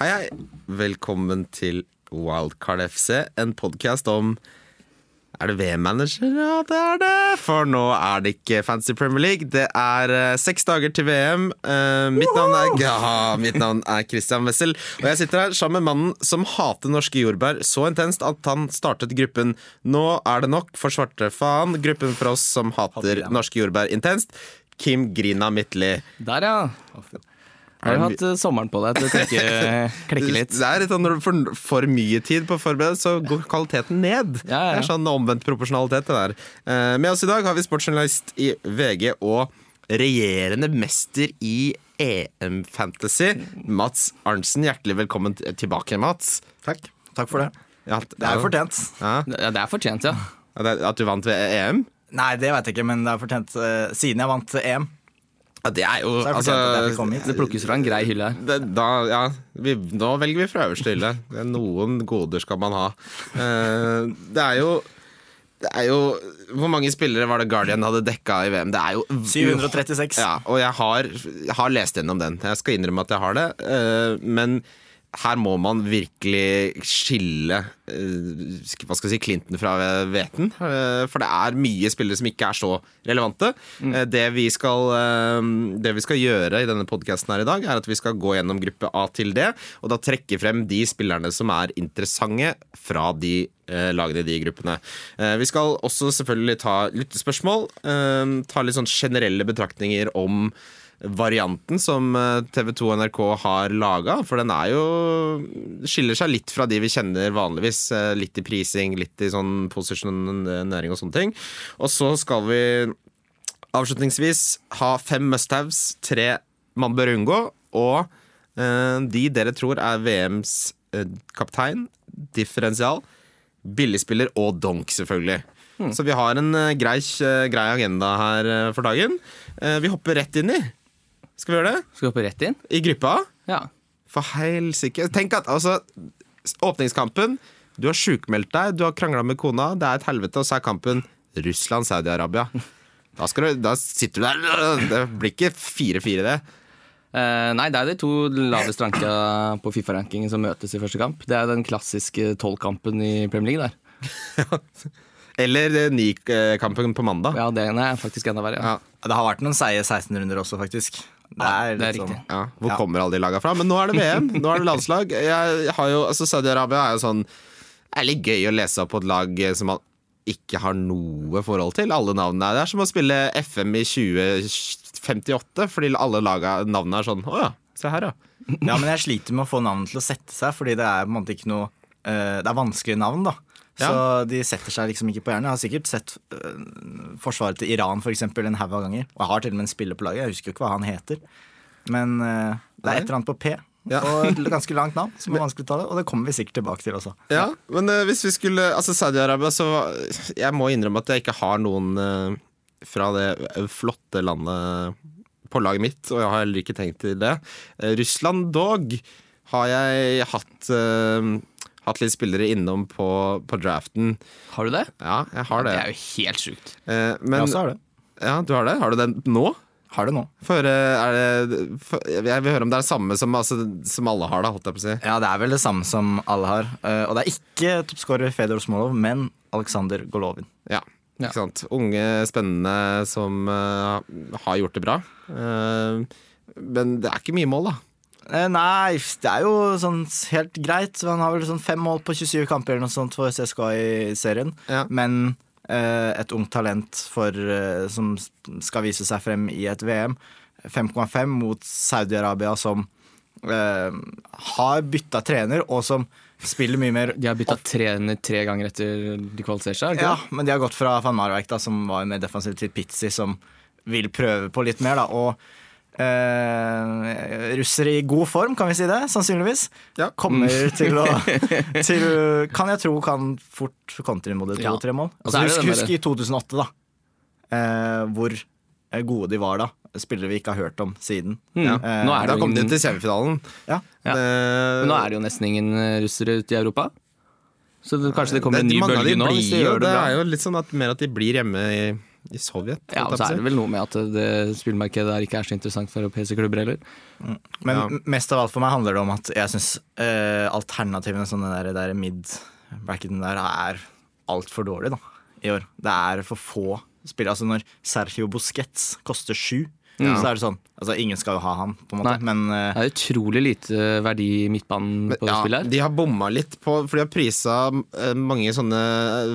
Hei, hei. Velkommen til Wildcard FC, en podkast om Er det VM-manager? Ja, det er det! For nå er det ikke Fancy Premier League. Det er uh, seks dager til VM. Uh, mitt, navn er, ja, mitt navn er Christian Wessel, og jeg sitter her sammen med mannen som hater norske jordbær så intenst at han startet gruppen Nå er det nok for svarte faen. Gruppen for oss som hater norske jordbær intenst. Kim Grina Midtly. Der, ja. Har du hatt eh, sommeren på deg til å tenke, klikke litt? Det er litt sånn Når du får for mye tid på å forberede, så går kvaliteten ned. Ja, ja. Det er sånn omvendt proporsjonalitet, det der. Eh, Med oss i dag har vi sportsjournalist i VG og regjerende mester i EM-fantasy, Mats Arntzen. Hjertelig velkommen tilbake, Mats. Takk. Takk for det. Ja, Det er jo fortjent. Ja, det er fortjent, ja. At du vant ved EM? Nei, det vet jeg ikke, men det er fortjent eh, siden jeg vant EM. Ja, det er jo Så er det altså, det. Det plukkes fra en grei hylle her. det, da, ja, vi, nå velger vi fra øverste hylle. Det Noen goder skal man ha. Uh, det er jo det er jo Hvor mange spillere var det Guardian hadde dekka i VM? Det er jo 736. Ja, og jeg har, jeg har lest gjennom den. Jeg skal innrømme at jeg har det. Uh, men her må man virkelig skille eh, hva skal jeg si, Clinton fra hveten. eh, for det er mye spillere som ikke er så relevante. Mm. det, vi skal, eh, det vi skal gjøre i denne podkasten her i dag, er at vi skal gå gjennom gruppe A til D, og da trekke frem de spillerne som er interessante fra de eh, lagene i de gruppene. Eh, vi skal også selvfølgelig ta lyttespørsmål. eh, ta litt sånn generelle betraktninger om varianten som TV 2 og NRK har laga. For den er jo skiller seg litt fra de vi kjenner vanligvis. eh, Litt i prising, litt i sånn posisjonering og sånne ting. Og så skal vi avslutningsvis ha fem must-haves, tre man bør unngå, og eh, de dere tror er VMs eh, kaptein, differensial, billigspiller og donk, selvfølgelig. Så vi har en eh, grei, eh, grei agenda her eh, for dagen. Eh, vi hopper rett inn i. Skal vi gjøre det? Skal vi hoppe rett inn? I gruppa? Ja. For helsike. Tenk at altså Åpningskampen. Du har sjukmeldt deg, du har krangla med kona, det er et helvete, og så er kampen Russland-Saudi-Arabia. Da, da sitter du der. Det blir ikke 4-4, det. Uh, nei, det er de to lavest ranka på Fifa-rankingen som møtes i første kamp. Det er den klassiske tolvkampen i Premier League der. Eller eh, ni-kampen på mandag. Ja, den er faktisk enda verre. Ja. Ja. Det har vært noen seige 16-runder også, faktisk. Det er, det er sånn- riktig. Ja, hvor Ja. kommer alle de laga fra? Men nå er det VM, nå er det landslag. Jeg, jeg har jo, altså Saudi-Arabia er jo sånn Det er litt gøy å lese opp på et lag eh, som man ikke har noe forhold til. Alle navnene er Det er som å spille FM i 2058, fordi alle laga, navnene er sånn Å ja, se her, ja. Ja, men jeg sliter med å få navnet til å sette seg, fordi det er på en måte ikke noe uh, Det er vanskelige navn, da. Så de setter seg liksom ikke på hjernen. Jeg har sikkert sett eh, forsvaret til Iran for eksempel, en haug av ganger. Og jeg har til og med en spiller på laget. Jeg husker jo ikke hva han heter. Men eh, det er et eller annet på P. Ja. Og et ganske langt navn som er vanskelig å ta det. Og det kommer vi sikkert tilbake til også. Ja, men eh, hvis vi skulle Altså Saudi-Arabia, så Jeg må innrømme at jeg ikke har noen eh, fra det flotte landet på laget mitt, og jeg har heller ikke tenkt til det. Eh, Russland dog har jeg hatt eh, Hatt litt spillere innom på, på draften. Har du det? Ja, jeg har det. Det er jo helt sjukt. Eh, Jeg også har det. Ja, du har det? Har du den nå? Har det nå. For, er det, for, Jeg vil høre om det er det samme som, altså, som alle har, da, holdt jeg på å si. Ja, det er vel det samme som alle har. Uh, og det er ikke toppskårer Fedor Smolov, men Aleksandr Golovin. Ja, Ja. ikke sant. Unge, spennende som uh, har gjort det bra. Uh, men det er ikke mye mål, da. Eh, nei, det er jo sånn helt greit. Han har vel sånn fem mål på 27 kamper eller noe sånt for CSKA i serien. Ja. Men eh, et ungt talent for, eh, som skal vise seg frem i et VM. 5,5 mot Saudi-Arabia, som eh, har bytta trener, og som spiller mye mer De har bytta trener tre ganger etter de kvalifiserer seg. Ja, men de har gått fra Van Marwijk, da, som var mer defensiv, til Pizzi, som vil prøve på litt mer. Da, og eh, russere i god form, kan vi si det? Sannsynligvis. Ja. Kommer til å til, Kan jeg tro kan fort kontre mot det Ja. to-tre mål. Altså, er husk, husk i 2008, da. Uh, hvor gode de var da. Spillere vi ikke har hørt om siden. Mm. Ja. Nå er Da det kom de til semifinalen. Ja. Ja. Det- nå er det jo nesten ingen eh, russere ute i Europa. Så det, kanskje det kommer en ny bølge nå, blir hvis de gjør det det er jo litt sånn at mer at de blir hjemme i, i Sovjet. Ja, og så er det vel noe med at det spillmarkedet der ikke er så interessant for europeiske klubber heller. Men Ja. mest av alt for meg handler det om at jeg syns uh, alternativene, Som den der, der mid-bracketen der, er altfor dårlig da, i år. Det er for få spillere. Altså når Sergio Busquets koster sju, så er det sånn Altså ingen skal jo ha han, på en måte, men uh, Det er utrolig lite verdi i midtbanen på det ja, spillet her. de har bomma litt på For de har prisa eh, mange sånne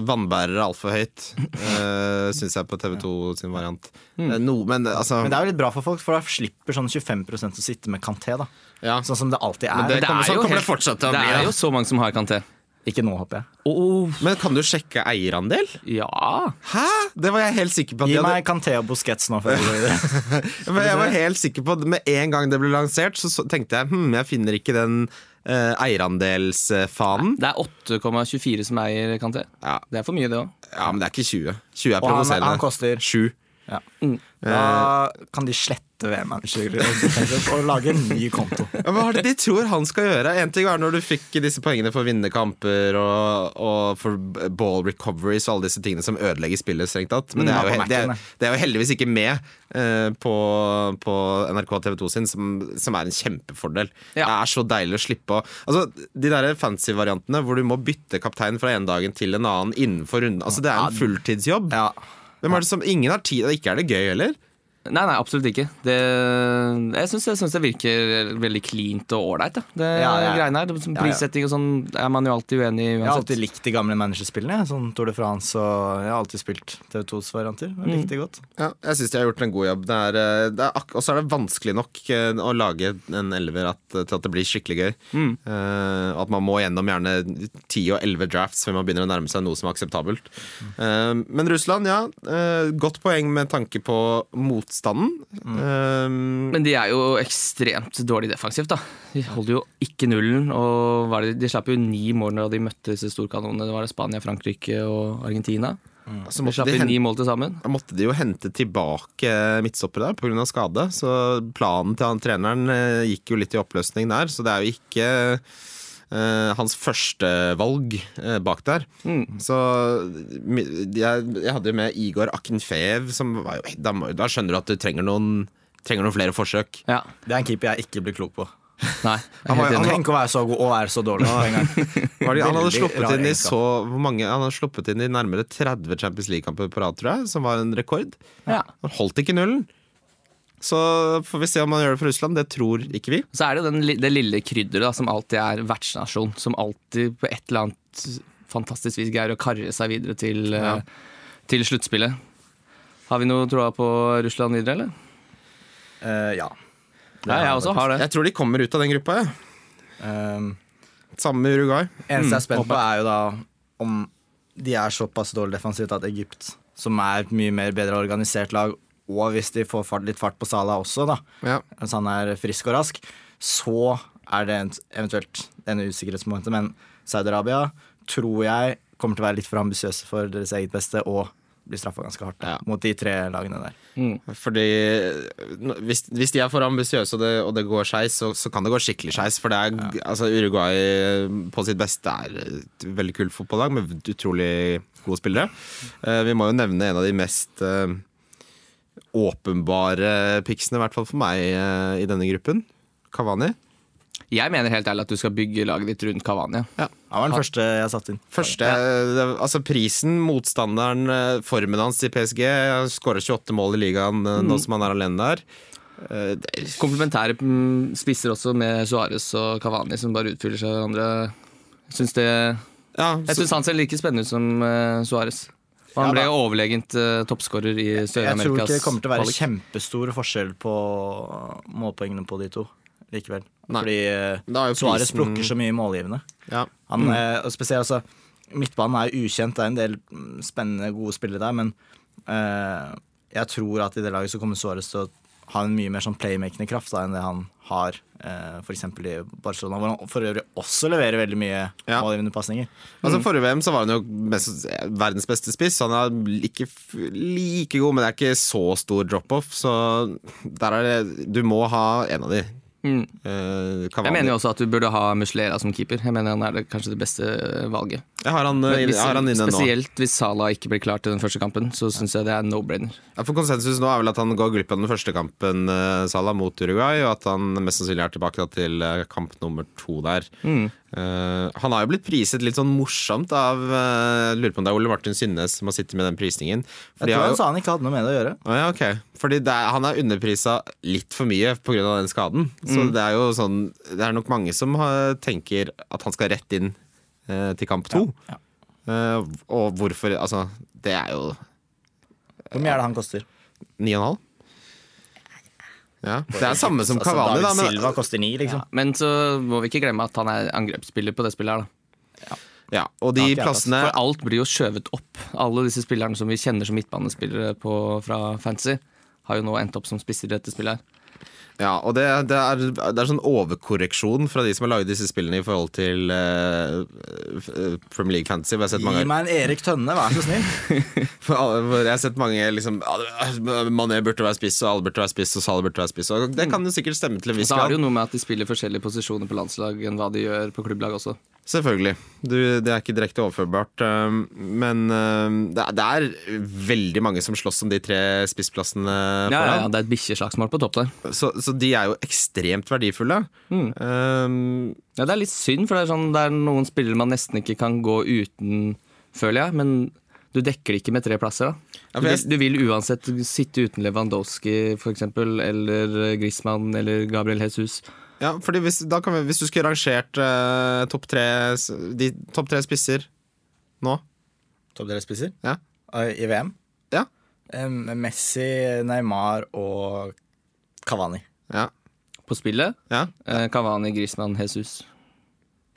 vannbærere altfor høyt, uh, syns jeg, på TV2 sin variant. Mm. Eh, no, men altså Men det er jo litt bra for folk, for da slipper sånn 25% å sitte med Kanté. da ja. Sånn som det alltid Men er. det kommer- er sånn jo kommer det det er jo så mange som har Kanté. Ikke nå, håper jeg. Oh, Men kan du sjekke eierandel? ja. Hæ?! Det var jeg helt sikker på. At Gi hadde, meg Kanté og Busquets nå. Før jeg var helt sikker på at Med en gang det ble lansert, så, så tenkte jeg hm, jeg finner ikke den eh, eierandelsfanen. Det er 8,24 som eier Canté. Ja. Det er for mye, det òg. ja, men det er ikke 20. 20 er provoserende. han, han koster 7. ja. Da kan de slette VM-manager og lage en ny konto. Ja, Hva er det de tror han skal gjøre? En ting var når du fikk disse poengene for å vinne kamper og, og for ball recoveries og alle disse tingene som ødelegger spillet, strengt tatt. Men det Mm, er, jo, ja, på he- det, er, det er jo heldigvis ikke med eh, på, på NRK TV2 sin, som, som er en kjempefordel. Det er så deilig å slippe å Altså, De der fancy variantene hvor du må bytte kaptein fra en dagen til en annen innenfor runden. Altså, det er en fulltidsjobb. Ja. Hvem er det som, ingen har tid, og ikke er det gøy heller. Nei, nei, absolutt ikke. Det, jeg syns det virker veldig cleant og ålreit. Det Ja, ja. greiene her. Prissetting og sånn er man jo alltid uenig i Jeg har alltid likt de gamle managerspillene. Sånn Tour de France og Jeg har alltid spilt TV2s varianter. Jeg likte de godt. Ja, jeg syns de har gjort en god jobb. Det er, eh, det er, og så er det vanskelig nok eh, å lage en elver at, til at det blir skikkelig gøy. Eh, at man må gjennom gjerne 10 og 11 drafts før man begynner å nærme seg noe som er akseptabelt. Eh, men Russland, ja. Uh, godt poeng med tanke på motstanden. Eh, Men de er jo ekstremt dårlig defensivt, da. De holder jo ikke nullen. Og det, de slapp jo ni mål da de møtte disse storkanonene. Det var det Spania, Frankrike og Argentina. så De slapp inn ni mål til sammen. da måtte de jo hente tilbake midtstoppere der pga. skade. Så planen til han treneren eh, gikk jo litt i oppløsning der. Så det er jo ikke eh, hans første valg eh, bak der. Så jeg, jeg hadde jo med Igor Akinfeev, som var jo da, da skjønner du at du trenger noen, trenger noen flere forsøk. Ja. Det er en keeper jeg ikke blir klok på. Nei, er Han var- han. Tenk å være så god og være så dårlig på en gang. Han hadde sluppet inn i så hvor mange, Han hadde sluppet inn i nærmere 30 Champions League-kamper på rad, tror jeg, som var en rekord. Ja. Han holdt ikke nullen. Så får vi se om man gjør det for Russland. Det tror ikke vi. Så er det den, det lille krydderet som alltid er vertsnasjon. Som alltid på et eller annet fantastisk vis greier å karre seg videre til, eh, Ja. til sluttspillet. Har vi noe troa på Russland videre, eller? Uh, ja. Ja, jeg også har det. Jeg tror de kommer ut av den gruppa. Ja. Um, Samme med Uruguay. eneste jeg er spent på, er jo da om de er såpass dårlig defensivt at Egypt, som er et mye mer bedre organisert lag, og hvis de får fart, litt fart på Sala også, da, Ja. hvis han er frisk og rask, så er det eventuelt en usikkerhetsmoment. Men Saudi-Arabia tror jeg kommer til å være litt for ambisiøse for deres eget beste og blir straffa ganske hardt Ja. mot de tre lagene der. Fordi hvis, hvis de er for ambisiøse og, det- og det går skeis, så, så kan det gå skikkelig skeis. For det er, altså, Uruguay på sitt beste er et veldig kult fotballag med utrolig gode spillere. Uh, vi må jo nevne en av de mest eh, åpenbare picksene, i hvert fall for meg, eh, i denne gruppen. Kavani. Jeg mener helt ærlig at du skal bygge laget ditt rundt Kavani. Han var den første jeg satte inn. Første, altså Prisen, motstanderen, eh, formen hans i PSG. Skårer 28 mål i ligaen eh, nå som han er alene der. Eh, Komplementære mm, spisser også med Suárez og Kavani, som bare utfyller seg hverandre. Jeg syns det Ja, Jeg syns han ser like spennende ut som uh, Suárez. Og han Ja, ble da. overlegent uh, toppskårer i Jeg tror ikke det kommer til å være kjempestor forskjell på målpoengene på de to likevel. Nei. Fordi jo Suárez plukker så mye målgivende. ja. Han, eh, og spesielt altså, Midtbanen er ukjent, det er en del mm, spennende, gode spillere der, men uh, jeg tror at i det laget så kommer Suárez til å ha en mye mer sånn playmakende kraft da, enn det han har eh, f.eks. i Barcelona, hvor han for øvrig også leverer veldig mye Ja. målgivende pasninger. Altså Forrige VM så var han jo mest, verdens beste spiss. Han er like, like god, men det er ikke så stor drop-off. Så der er det Du må ha en av de. Mm. Eh, Jeg mener jo også at du burde ha Muslera som keeper. Jeg mener han er det, kanskje det beste valget. Jeg har han, jeg hvis, har han inne nå. spesielt hvis Salah ikke blir klar til den første kampen, så syns jeg det er no-brainer. Ja, for Konsensus nå er vel at han går glipp av den første kampen uh, Salah mot Uruguay, og at han mest sannsynlig er tilbake til eh, kamp nummer to der. Mm. Eh, han har jo blitt priset litt sånn morsomt av uh, Lurer på om det er Ole Martin Synnes som har sittet med den prisningen. Fordi Jeg tror han jo- sa han ikke hadde noe med det å gjøre. Å ja, okay. Fordi det er, han er underprisa litt for mye pga. den skaden. Så Mm. det er jo sånn Det er nok mange som har, tenker at han skal rett inn uh, til kamp to. Ja, Eh, og hvorfor Altså, det er jo Hvor mye er det han koster? ni og en halv. Ja, Det er samme som Altså, Kavani, da. David Men, Silva koster ni, liksom. Men så må vi ikke glemme at han er angrepsspiller på det spillet her, da. ja, og de Ja, jeg, plassene For alt blir jo skjøvet opp. Alle disse spillerne som vi kjenner som midtbanespillere på, fra Fantasy, har jo nå endt opp som spisser i dette spillet her. Ja, og det, det, er, det er sånn overkorreksjon fra de som har laget disse spillene i forhold til uh, Premier League Fantasy. hvor Jeg har sett mange Gi meg en Erik Tønne, vær så snill. For alle- for Jeg har sett mange liksom Mané burde være spiss, og alle burde være spiss, og Salah burde være spiss. Og det kan jo sikkert stemme til en viss grad. så er det jo noe med at de spiller forskjellige posisjoner på landslag enn hva de gjør på klubblag også. Selvfølgelig. Du, det er ikke direkte overførbart. um, Men det er, det er veldig mange som slåss om de tre spissplassene Ja, ja, ja, Det er et bikkjeslagsmål på topp der. Så, så de er jo ekstremt verdifulle. Mm. Um, Ja, Det er litt synd, for det er, sånn, det er noen spillere man nesten ikke kan gå uten, føler jeg. Men du dekker det ikke med tre plasser. da. Du vil, du vil uansett sitte uten Lewandowski eksempel, eller Griezmann eller Gabriel Jesus. ja, fordi hvis, da kan vi, hvis du skulle rangert uh, topp tre, top de topp tre spisser nå Topp tre spisser? Ja. I VM? Ja. Um, Messi, Neymar og Cavani. Ja. På spillet ja. eh, Kavani, Griezmann, Jesus.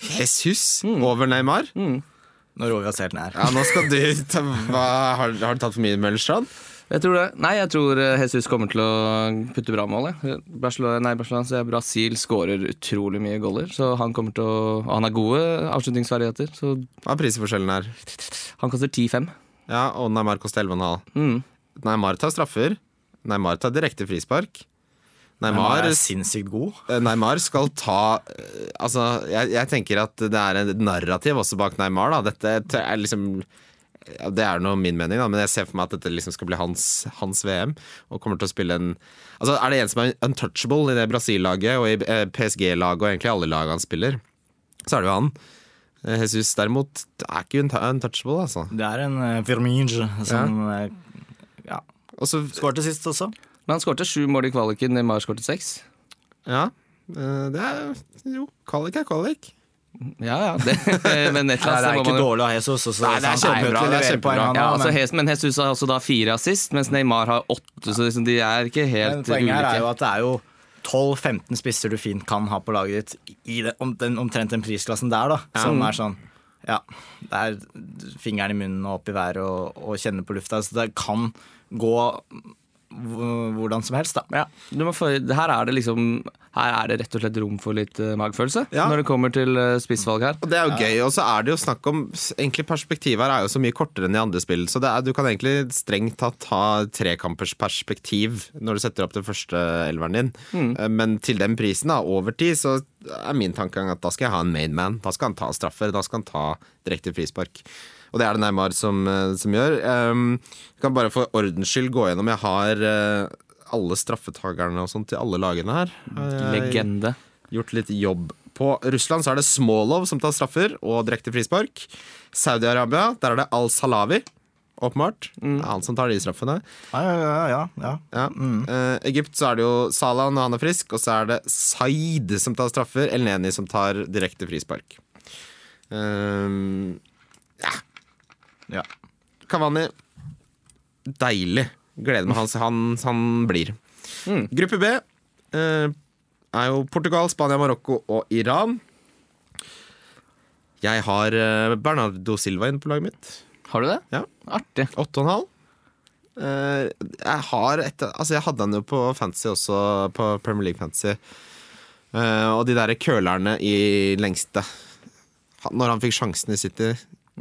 Jesus Mm. over Neymar? Nå roer vi oss helt ned. Ja, nå skal du ta, hva, har, har du tatt for mye Møllerstrand? Jeg tror det. Nei, jeg tror eh, Jesus kommer til å putte bra mål. jeg. Barcelona, nei, Barcelona, så Brasil skårer utrolig mye goller. Så han kommer til å Og han har gode avslutningsferdigheter, så Hva er prisforskjellen her? han koster 10-5. Ja, og Neymar koster 11,5. Mm. Neymar tar straffer. Neymar tar direkte frispark. Neymar Neymar, er sinnssykt god. eh, Neymar skal ta eh, Altså, jeg, jeg tenker at det er et narrativ også bak Neymar. Da. Dette er liksom Det er nå min mening, da, men jeg ser for meg at dette liksom skal bli hans, hans VM. Og kommer til å spille en Altså, Er det en som er untouchable i det Brasil-laget og i eh, PSG-laget og egentlig alle lag han spiller, så er det jo han. Jesus derimot er ikke untouchable, altså. Det er en uh, Firminge som ja. ja. Skårte sist også. Men han skårte sju mål i kvaliken, Neymar skårte seks. Ja. eh, Det er Jo, kvalik er kvalik. Ja, ja. Det, men et eller Ja, annet det er ikke man dårlig av Jesus. Også, Nei, det er kjempebra, det er kjempebra. ja, altså, men- Men Jesus har også da fire assist, mens Neymar har åtte. Så liksom de er ikke helt Men poenget her er jo at det er jo 12-15 spisser du fint kan ha på laget ditt i det, om, den, omtrent den prisklassen der, da. Som er sånn Ja, det er fingeren i munnen og opp i været og, og kjenne på lufta. Så det kan gå hvordan som helst, da. Ja, du må få, her er det liksom Her er det rett og slett rom for litt uh, magefølelse Ja. når det kommer til uh, spissvalg her. Og det er jo gøy, og så er det jo snakk om Egentlig Perspektivet her er jo så mye kortere enn i andre spill, så det er, du kan egentlig strengt tatt ha trekampers perspektiv når du setter opp den første elveren din. Mm. Men til den prisen, da, over tid, så er min tankegang at da skal jeg ha en mainman. Da skal han ta straffer, da skal han ta direkte frispark. Og det er det Neymar som, eh, som gjør. Um, jeg kan bare for ordens skyld gå gjennom. Jeg har eh, alle straffetakerne og sånt til alle lagene her. Legende. gjort litt jobb på. Russland så er det Smolov som tar straffer og direkte frispark. Saudi-Arabia, der er det Al-Salawi. Åpenbart. Det er han som tar de straffene. Ja, ja, ja, ja, ja. Ja. Eh, Egypt så er det jo Salah når han er frisk, og så er det Saeed som tar straffer. El Neni som tar direkte frispark. Uh, ja. Kavani Deilig. Gleder meg. Han, han, han blir. Gruppe B eh, er jo Portugal, Spania, Marokko og Iran. Jeg har eh, Bernardo Silva inne på laget mitt. Har du det? Ja. Artig. Åtte og en halv. Eh, jeg har et, altså jeg hadde han jo på Fantasy også, på Premier League Fantasy. Eh, og de der kølerne i lengste Han- Når han fikk sjansen i City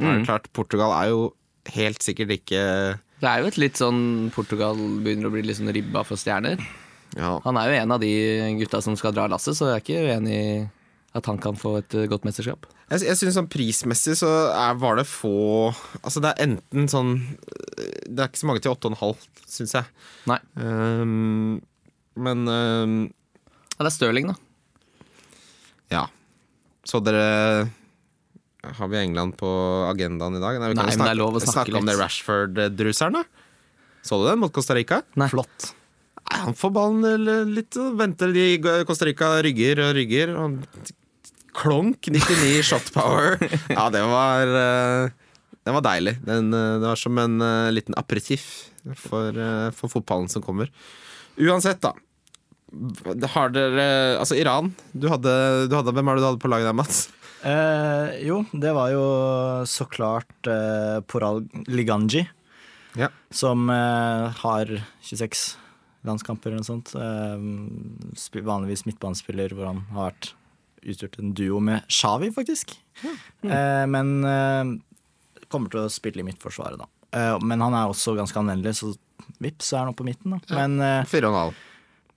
det klart, Portugal er jo helt sikkert ikke Det er jo et litt sånn Portugal begynner å bli litt sånn ribba for stjerner. Ja. Han er jo en av de gutta som skal dra lasset, så jeg er ikke uenig i at han kan få et eh, godt mesterskap. Jeg, jeg synes sånn Prismessig så er, var det få Altså Det er enten sånn Det er ikke så mange til 8,5, syns jeg. Nei. Um, men um, Ja, det er Stirling, da. ja. Så dere Har vi England på agendaen i dag? vi kan Nei, snakke, men det er lov å snakke om det. Rashford-druseren, da. Så du den mot Costa Rica? Nei. Flott. Nei, Han får ballen eh, litt og venter. De Costa Rica rygger og rygger. Og klonk 99 shot power. Ja, det var eh, Det var deilig. Den, eh, det var som en liten aperitiff for, for fotballen som kommer. Uansett, da. Har dere Altså, Iran. Du hadde, du hadde, hvem er det du hadde på laget der, Mats? Eh, jo, det var jo så klart eh, Poral Liganji, ja. som eh, har 26 landskamper eller noe sånt. Eh, vanligvis midtbanespiller hvor han har vært utgjort en duo med Shawi, faktisk. Ja. Mm. men eh, kommer til å spille i midtforsvaret, da. men han er også ganske anvendelig, så vips, så er han oppe på midten. Da. Men, 4,5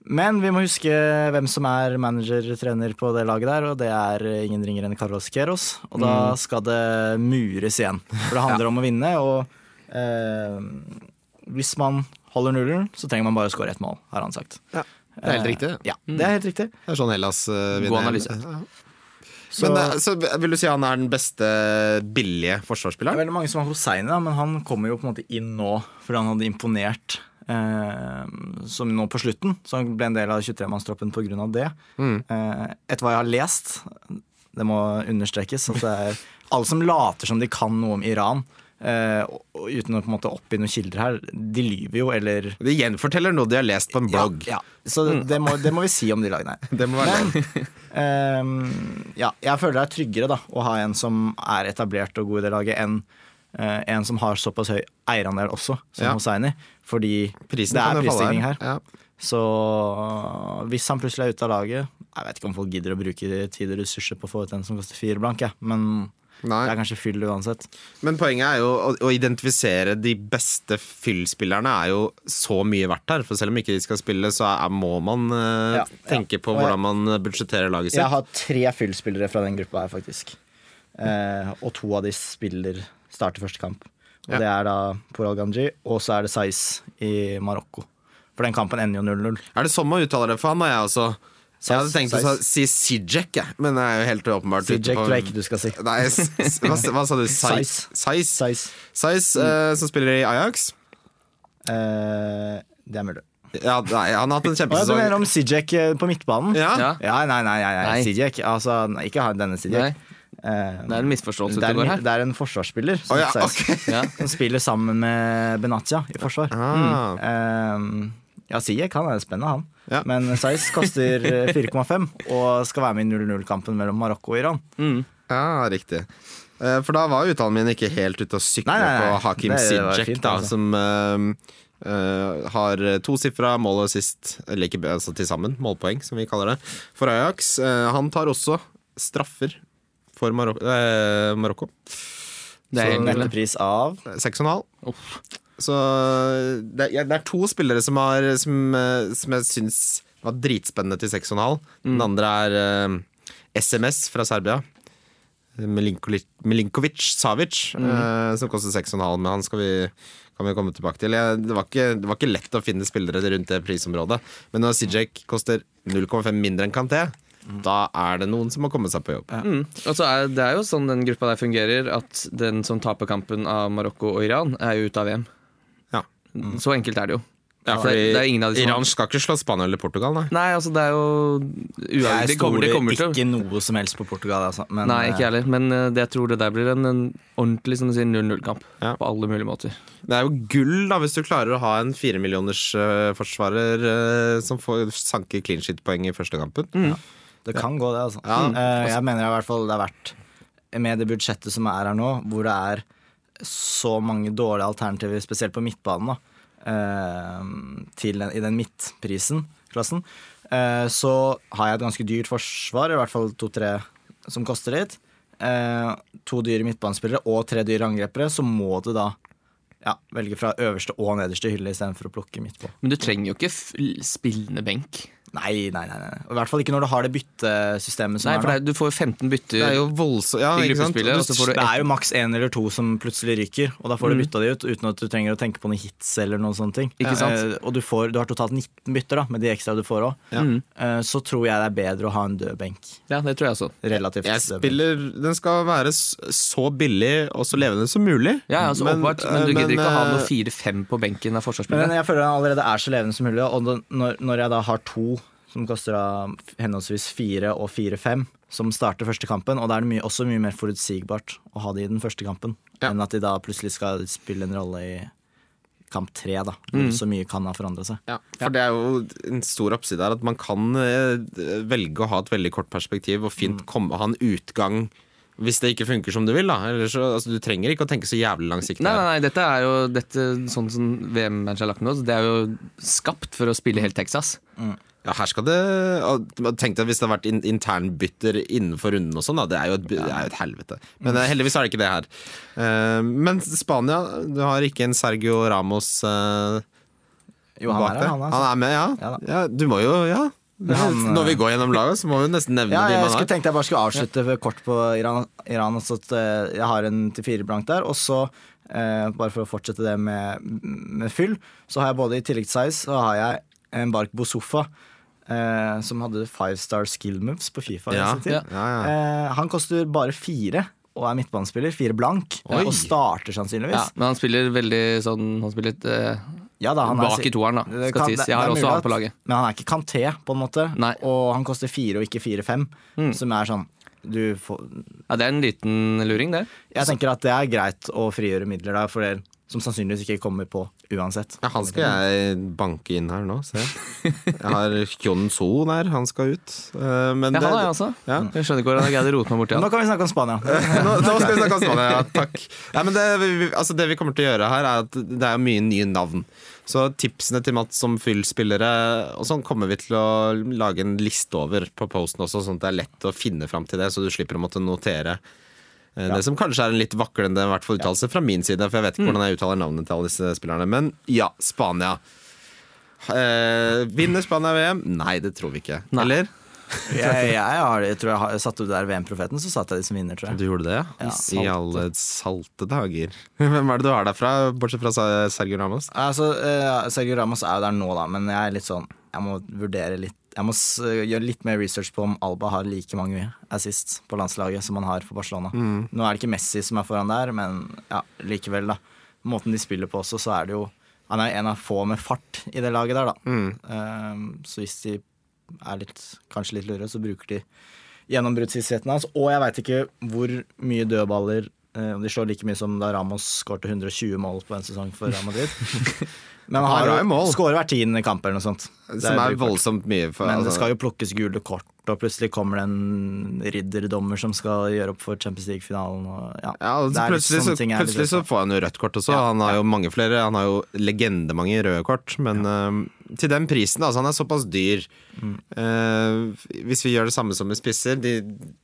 men vi må huske hvem som er manager-trener på det laget der, og det er ingen ringer enn Carlos Queros. Og da skal det mures igjen. For det handler om å vinne, og eh, hvis man holder nullen, så trenger man bare å skåre ett mål, har han sagt. Ja, det er helt riktig, det. Ja, det er helt riktig. Det er sånn Hellas uh, vinner. analyse. Ja. Så, Men eh, så vil du si han er den beste billige det er veldig mange som har Hosseini, men han kommer jo på en måte inn nå fordi han hadde imponert. Eh, som nå på slutten, som ble en del av 23-mannstroppen pga. det. Mm. Eh, etter hva jeg har lest, det må understrekes, at det er alle som later som de kan noe om Iran, eh, uten å på en måte oppgi noen kilder her, de lyver jo, eller De gjenforteller noe de har lest på en blogg. Ja, ja. Så det, må, det må vi si om de lagene her. Det må være Men Ehm, ja, jeg føler det er tryggere da, å ha en som er etablert og god i det laget, enn eh, en som har såpass høy eierandel også, som Ja. Hosseini. Fordi Prisen det er prisstigning her. Ja. Så hvis han plutselig er ute av laget Jeg vet ikke om folk gidder å bruke tid og ressurser på å få ut en som koster fire blank, jeg. men Nei. det er kanskje fyll uansett. Men poenget er jo å, å identifisere de beste fyllspillerne er jo så mye verdt her. For selv om ikke de skal spille, så er, må man uh, Ja, tenke ja. på hvordan man budsjetterer laget sitt. Jeg har tre fyllspillere fra den gruppa her, faktisk. Eh, og to av de spiller starter første kamp. Og Ja. Det er da Poral Ganji, og så er det Saiz i Marokko. For den kampen ender jo 0-0. Er det sånn man uttaler det? For han har jeg også. Jeg hadde tenkt å si Sijek, jeg. Men det er jo helt åpenbart Sijek tror jeg ikke du skal si. Nei, hva, hva sa du? Size? Saiz. Size eh, som spiller i Ajax. Uh, det er mulig. Ja, nei, han har hatt en ja, du kjempesesong. mener om Sijek eh, på midtbanen? Ja. Ja. Nei, nei, nei, nei. Nei. Sijek. Altså, nei, ikke ha denne Nei, Sijek. Eh, det er en misforståelse det, er, går en- det er en forsvarsspiller som, oh, ja, okay. som spiller sammen med Benatia i forsvar. Ah. Eh, ja, Sijek han er spennende, han. Ja. Men Saiz koster eh, 4,5 og skal være med i 0-0-kampen mellom Marokko og Iran. Mm. Ja, riktig. Eh, For da var uttalen min ikke helt ute å sykle på Hakim Sijek, altså. som uh, Uh, har tosifra mål og sist, eller ikke altså til sammen, målpoeng, som vi kaller det, for Ajax. Uh, han tar også straffer for Marok eh, Marokko. Det er en pris av Seks og en halv. Så det, ja, det er to spillere som, har, som, eh, som jeg syns var dritspennende til seks og en halv. Den andre er eh, SMS fra Serbia. Milinkovic, Milinkovic Savic, eh, som koster seks og en halv. Men han skal vi, kan vi komme tilbake til. Jeg, det, var ikke, det var ikke lett å finne spillere rundt det prisområdet. Men når Sijek koster 0,5 mindre enn Kanté, da er det noen som må komme seg på jobb. Mm. Og så er, det er jo sånn den gruppa der fungerer, at den som taper kampen av Marokko og Iran, er jo ute av VM. Ja. Så enkelt er det jo. Ja, For fordi det, det er de Iran skal ikke slå Spania eller Portugal, nei. Nei, altså det er jo Jeg uavgjort. Det kommer, det stoler ikke til ikke noe som helst på Portugal, altså. Men, Nei, ikke heller. Men eh, det, jeg tror det der blir en, en ordentlig som sier, 0-0-kamp. Ja. På alle mulige måter. Det er jo gull da hvis du klarer å ha en firemillionersforsvarer uh, forsvarer eh, som får sanker clean shit-poeng i første kampen. Det kan gå, det, altså. Ja. Eh, jeg mener i hvert fall det er verdt Med det budsjettet som er her nå, hvor det er så mange dårlige alternativer, spesielt på midtbanen, da, eh, til den, i den midtprisen, klassen, eh, så har jeg et ganske dyrt forsvar, i hvert fall to-tre som koster litt. To dyre midtbanespillere og tre dyre angrepere, så må du da ja, velge fra øverste og nederste hylle istedenfor å plukke midt på. Men du trenger jo ikke spillende benk. Nei, nei, nei, nei. I hvert fall ikke når du har det byttesystemet som Nei, for er nå. er, du får 15 bytter. Det er jo voldsomt ja, I ikke sant? gruppespillet, og så får du Det er jo maks én eller to som plutselig ryker, og da får Mm. du bytta de ut uten at du trenger å tenke på noen hits eller noen sånne ting. Ikke sant? Eh, og du, får, du har totalt 19 bytter da, med de ekstra du får òg. Mm. så tror jeg det er bedre å ha en død benk. Ja, det tror jeg også. Relativt Jeg spiller Den skal være så billig og så levende som mulig. Ja, altså Men- oppvart, men du eh, gidder ikke å ha eh, noe 4-5 på benken av Men jeg føler den allerede er så levende som mulig, og når, når jeg da har to som koster da henholdsvis fire og fire-fem, som starter første kampen, og da er det mye, også mye mer forutsigbart å ha de i den første kampen, Ja. enn at de da plutselig skal spille en rolle i kamp tre, da, Mm. så mye kan ha forandra seg. Ja, for det er jo en stor oppside her at man kan eh, velge å ha et veldig kort perspektiv og fint Mm. komme, ha en utgang hvis det ikke funker som du vil. da Eller så, altså, Du trenger ikke å tenke så jævlig langsiktig. Nei, nei, nei, dette er jo dette, sånn som VM-matchen er lagt med oss, Det er jo skapt for å spille helt Texas. Ja, her skal det Tenk deg hvis det har vært in internbytter innenfor runden og sånn. da Det er jo et, det er jo et helvete. Men eh, heldigvis er det ikke det her. Eh, men Spania, du har ikke en Sergio Ramos eh, Jo, han bak er der. han, altså. Han er med, ja. Ja ja du må jo Ja. han, Når vi går gjennom laget, så må vi nesten nevne Ja, de jeg man har. tenkte jeg bare skulle avslutte kort på Iran. Iran så at jeg har en til fire blank der. Og så, eh, bare for å fortsette det med, med fyll, så har jeg både i tillegg til size så har jeg en Bark Bosofa. Eh, som hadde five star skill moves på Fifa. Ja, ja, ja. Eh, han koster bare fire og er midtbanespiller. Fire blank. Oi. Og starter sannsynligvis. Ja, men han spiller veldig sånn Han spiller litt eh, Ja, da, han er bak si- i toeren, da. Skal kan- sies. Jeg har er også han på laget. Men han er ikke Kanté, på en måte. Nei. Og han koster fire og ikke fire-fem. Mm. Som er sånn du får, Ja, Det er en liten luring, det. Jeg tenker at det er greit å frigjøre midler der for dere som sannsynligvis ikke kommer på uansett. Ja, han skal jeg banke inn her nå, se. Jeg har Kyon So der, han skal ut. Eh, Men Ja, han har jeg også. Ja. Jeg skjønner ikke hvordan jeg greide å rote meg borti Nå kan vi snakke om Spania. nå, nå skal vi snakke om Spania, ja, takk. Ja, men det, vi, altså det vi kommer til å gjøre her, er at det er mye nye navn. Så tipsene til Mats som fyllspillere og sånn kommer vi til å lage en liste over på posten også, sånn at det er lett å finne fram til det, så du slipper å måtte notere. Eh, Det som kanskje er en litt vaklende hvert fall uttalelse fra min side, for jeg vet ikke hvordan jeg uttaler navnet til alle disse spillerne. Men ja, Spania. Eh, vinner Spania VM? Nei, det tror vi ikke. Nei. Eller? Jeg, jeg, har, jeg tror jeg har, Satte ut der VM-profeten, så satte jeg de som vinner, tror jeg. Du gjorde det, ja? Ja, I alle salte dager. Hvem er det du har derfra, bortsett fra Sergio Ramos? Altså, eh, Sergio Ramos er jo der nå, da, men jeg er litt sånn Jeg må vurdere litt Jeg må s gjøre litt mer research på om Alba har like mange assist på landslaget som han har for Barcelona. Nå er det ikke Messi som er foran der, men ja, likevel, da. Måten de spiller på også, så er det jo Han er en av få med fart i det laget der, da. Eh, så hvis de er litt, kanskje litt lure, så bruker de gjennombruddshissheten hans. Og jeg veit ikke hvor mye dødballer eh, Om de slår like mye som da Ramos skårte 120 mål på en sesong for Real Madrid. Men han har jo skårer hver tiende kamp eller noe sånt. Det Som er er voldsomt mye. For, Men det altså- skal jo plukkes gule kort, og plutselig kommer det en ridderdommer som skal gjøre opp for Champions League-finalen. Ja, Ja, altså, Det er plutselig, så, plutselig så får han jo rødt kort også. Ja, han har ja. jo mange flere. Han har jo legendemange røde kort. Men eh, til den prisen, altså, han er såpass dyr. Mm. Uh, hvis vi gjør det samme som med spisser, de,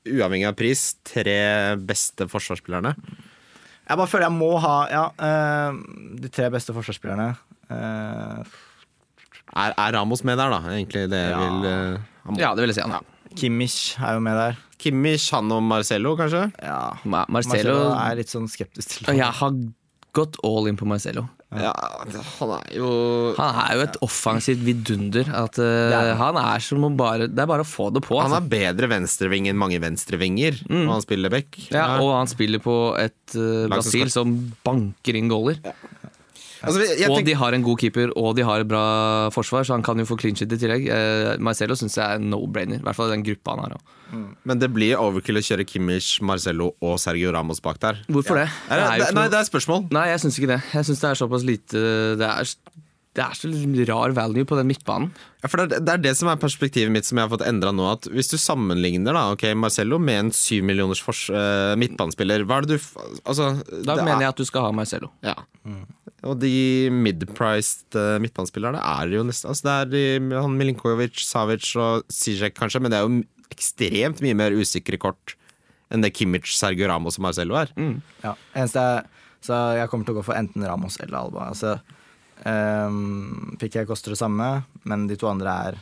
uavhengig av pris, tre beste forsvarsspillerne. Jeg bare føler jeg må ha ja, uh, de tre beste forsvarsspillerne. Uh, Er, er Ramos med der, da? Egentlig det jeg vil Ja, det vil jeg si. Han, ja. Kimmich er jo med der. Kimmich, han og Marcello, kanskje? Ja. Ma- Marcelo Marcelo er litt sånn skeptisk til Og Jeg har gått all in på Marcelo. Ja, han er jo Han er jo et offensivt vidunder. At, uh, han. han er som å bare Det er bare å få det på. Han Altså. er bedre venstreving enn mange venstrevinger Og han spiller back. Ja, og han spiller på et uh, Lag som Brasil som banker inn goaler. Altså, jeg, jeg og de har en god keeper, og de har et bra forsvar, så han kan jo få clean shit i tillegg. Eh, Marcello syns jeg er no-brainer, i hvert fall den gruppa han har. Mm. Men det blir overkill å kjøre Kimmich, Marcello og Sergio Ramos bak der. Hvorfor det? Er det, Det er jo ikke nei, det er spørsmål. Nei, jeg syns ikke det. Jeg syns det er såpass lite Det er, det er så rar value på den midtbanen. Ja, for det, er- det er det som er perspektivet mitt som jeg har fått endra nå. At Hvis du sammenligner da, ok, Marcello med en syv millioners fors- eh, midtbanespiller, hva er det du altså, Da det mener er- jeg at du skal ha Marcello. Ja. Og de mid-priced uh, midtbanespillerne er jo nesten altså Det er de, han Milinkovic, Savic og Zizek kanskje, men det er jo ekstremt mye mer usikre kort enn det Kimmich, Sergio Ramos og Marcello er. Ja. Eneste er Så jeg kommer til å gå for enten Ramos eller Alba. Altså, um, Piqué koster det samme, men de to andre er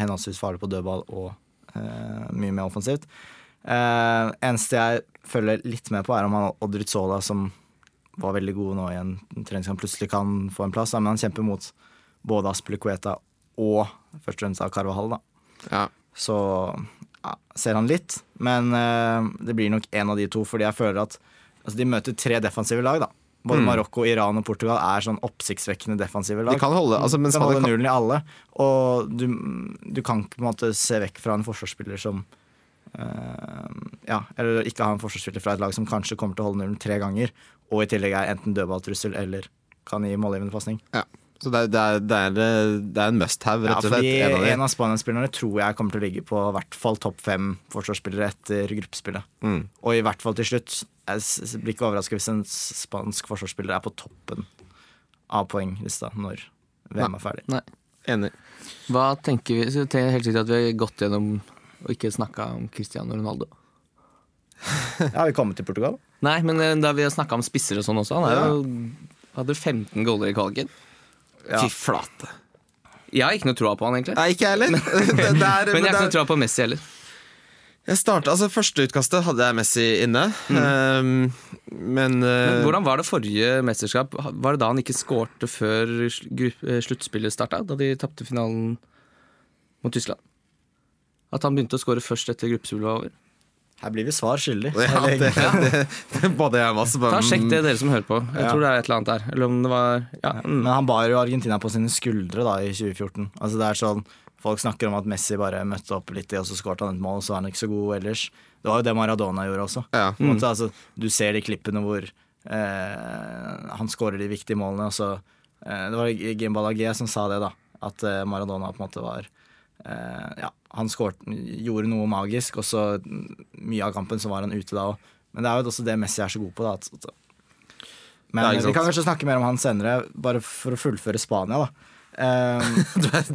henholdsvis farlig på dødball og uh, mye mer offensivt. Uh, eneste jeg følger litt med på, er om han Oddrit Sola, som var veldig god nå i en treningskamp, plutselig kan få en plass. Men han kjemper mot både Aspilicueta og først og fremst Carvahall. Da. Ja. Så ja, ser han litt, men uh, det blir nok en av de to, fordi jeg føler at altså, de møter tre defensive lag. da både Mm. Marokko, Iran og Portugal er sånn oppsiktsvekkende defensive lag. De kan holde, altså, men kan holde kan, nullen i alle. Og du, du kan ikke på en måte se vekk fra en forsvarsspiller som eh, Ja, eller ikke ha en forsvarsspiller fra et lag som kanskje kommer til å holde nullen tre ganger, og i tillegg er enten dødballtrussel eller kan gi målgivende pasning. ja. Så det er, det, er, det, er, det er en must have, Ja, rett og slett. fordi en av av Spania-spillerne tror jeg kommer til å ligge på i hvert fall topp fem forsvarsspillere etter gruppespillet. Mm. Og i hvert fall til slutt. Jeg blir ikke overraska hvis en spansk forsvarsspiller er på toppen av poenglista når VM er ferdig. Nei. Enig. Hva tenker vi? Så helt sikkert at vi har gått gjennom og ikke snakka om Cristiano Ronaldo. Ja, har vi kommet til Portugal? Nei, men eh, da vi har snakka om spisser og sånn også, han jo, hadde 15 goller i kvaliken. Ja. Fy flate. Jeg har ikke noe troa på han, egentlig. Nei, ikke heller. Er, Men jeg har ikke noe troa på Messi heller. Jeg startet, altså Første utkastet hadde jeg Messi inne. Um, men, eh, Men hvordan var det forrige mesterskap? Var det da han ikke skårte før eh, sluttspillet starta? Da de tapte finalen mot Tyskland? At han begynte å skåre først etter gruppespillet var over? Her blir vi svar skyldig. ja, Eller- det, det, det, både jeg og Mads Ta Sjekk det, dere som hører på. Jeg Ja. tror det er et eller annet der. Eller om det var ja, mm. Men han bar jo Argentina på sine skuldre da i 2014. Altså det er sånn, Folk snakker om at Messi bare møtte opp litt, og så skåret han et mål, og så var han ikke så god ellers. Det var jo det Maradona gjorde også. Ja. På en måte, altså, du ser de klippene hvor eh, han skårer de viktige målene, og så eh, Det var Gimbal Agé som sa det, da. At eh, Maradona på en måte var eh, Ja, han skåret, gjorde noe magisk, og så mye av kampen så var han ute da òg. Men det er jo også det Messi er så god på, da. Men vi kan kanskje snakke mer om han senere, bare for å fullføre Spania, da. Um,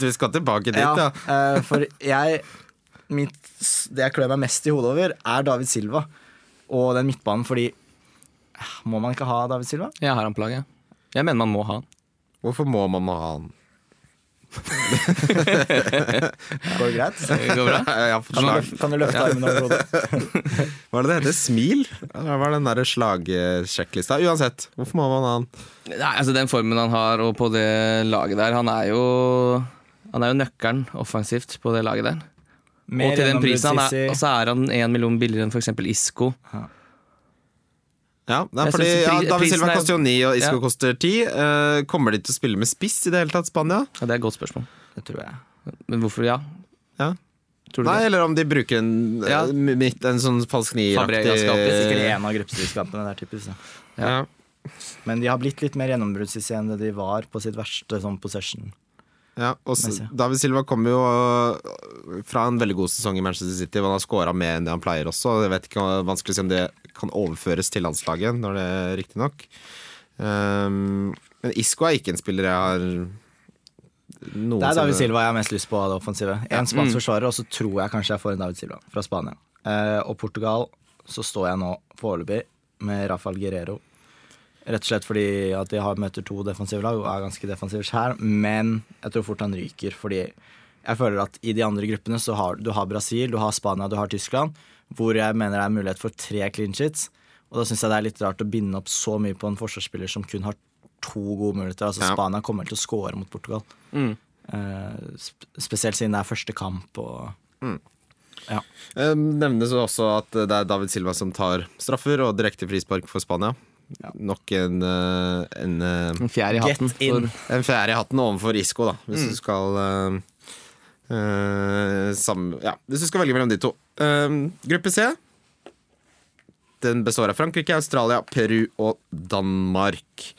du, skal tilbake dit, ja, eh, for jeg mitt, Det jeg klør meg mest i hodet over, er David Silva og den midtbanen, fordi Må man ikke ha David Silva? Jeg har han på laget. Jeg mener man må ha han. Hvorfor må man ha han? Går det greit? Går bra. Kan du, kan du løfte armen over hodet? Hva er det det heter? Smil? Hva er den der slagsjekklista? Uansett, hvorfor må man ha den? Nei, altså Den formen han har og på det laget der Han er jo Han er jo nøkkelen offensivt på det laget der. og til den prisen han er, og så er han én million billigere enn f.eks. Isco. Ja, det er fordi ja, David Silva er- koster jo 9 og Isco Ja. koster ti. Eh, kommer de til å spille med spiss i det hele tatt, Spania? Ja, det er et godt spørsmål. Det tror jeg. Men hvorfor ja? Ja. Tror du Nei, det? eller om de bruker en, Ja. eh, midt, en sånn falsk nieraktig Sikkert en av gruppespillskampene der, typisk. ja. Men de har blitt litt mer gjennombruddssissige enn det de var på sitt verste sånn possession. Ja, og. David Silva kommer jo øh, fra en veldig god sesong i Manchester City. hvor Han har scora mer enn det han pleier også. Jeg vet ikke, Vanskelig å si om det kan overføres til landslaget, når det er riktig nok. Um, men Isco er ikke en spiller jeg har noen Det er David Silva jeg har mest lyst på av det offensive. En spansk forsvarer, og så tror jeg kanskje jeg får en David Silva fra Spania. Uh, og Portugal så står jeg nå foreløpig med Rafael Guerrero. Rett og slett fordi at de har møter to defensive lag og er ganske defensive her. Men jeg tror fort han ryker, fordi jeg føler at i de andre gruppene så har du har Brasil, du har Spania, du har Tyskland, hvor jeg mener det er mulighet for tre clean sheets. Og da syns jeg det er litt rart å binde opp så mye på en forsvarsspiller som kun har to gode muligheter. Altså Ja. Spania kommer til å score mot Portugal. Mm. Eh, spesielt siden det er første kamp og Ja. Eh, Nevnes også at det er David Silva som tar straffer og direkte frispark for Spania. Nok en, eh, en, eh, En fjær i hatten. For, en fjerde i hatten overfor Isco, da, hvis Mm. du skal uh, eh, sam, ja, Hvis du skal velge mellom de to. Uh, gruppe C. Den består av Frankrike, Australia, Peru og Danmark.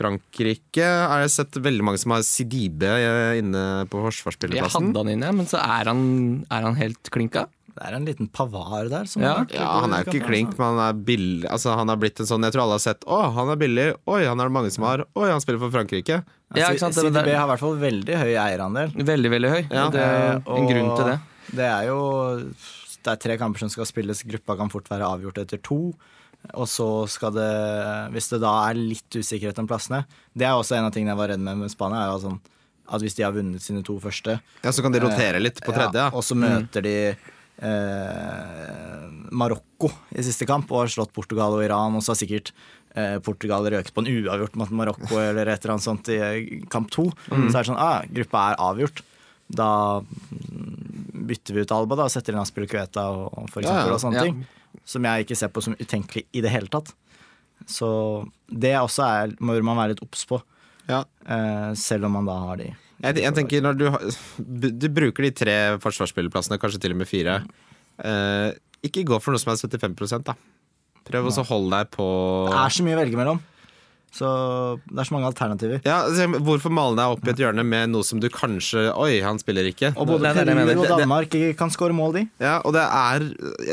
Frankrike har jeg sett veldig mange som har Sidibe inne på jeg hadde han inne, men så er han, er han helt klinka. Det er en liten pavar der. Som Ja. Ja, Han er jo ikke klink, altså. men han er billig. Altså, han har blitt en sånn Jeg tror alle har sett Å, han er billig. Oi, han er det mange som har. Oi, han spiller for Frankrike. Ja, ikke sant? CDB det- har i hvert fall veldig høy eierandel. Veldig, veldig høy. Ja. Det er Eh, en grunn til det. Det er jo det er tre kamper som skal spilles, gruppa kan fort være avgjort etter to. Og så skal det, hvis det da er litt usikkerhet om plassene Det er også en av tingene jeg var redd med med Spania. er jo sånn at Hvis de har vunnet sine to første, Ja, Så kan de rotere litt på tredje. ja, Ja, og så møter de eh, Marokko i siste kamp og har slått Portugal og Iran. Og så har sikkert eh, Portugal røket på en uavgjort mot Marokko eller et eller annet sånt i eh, kamp to. Så er det sånn ah, gruppa er avgjort. Da mm, bytter vi ut Alba da, og setter inn Aspil Kveta og, for Ja, eksempel, ja. og sånne Ja. ting. Som jeg ikke ser på som utenkelig i det hele tatt. Så det også er, må man være litt obs på, ja. eh, selv om man da har de. Jeg, jeg tenker når du, du bruker de tre forsvarsspillerplassene, kanskje til og med fire. Eh, ikke gå for noe som er 75 da. Prøv å holde deg på Det er så mye å velge mellom. Så det er så mange alternativer. ja, altså, Hvorfor male deg opp i et hjørne med noe som du kanskje Oi, han spiller ikke. Og både Det er det. Peru og Det- det- Danmark kan skåre mål, de. Ja, og det er,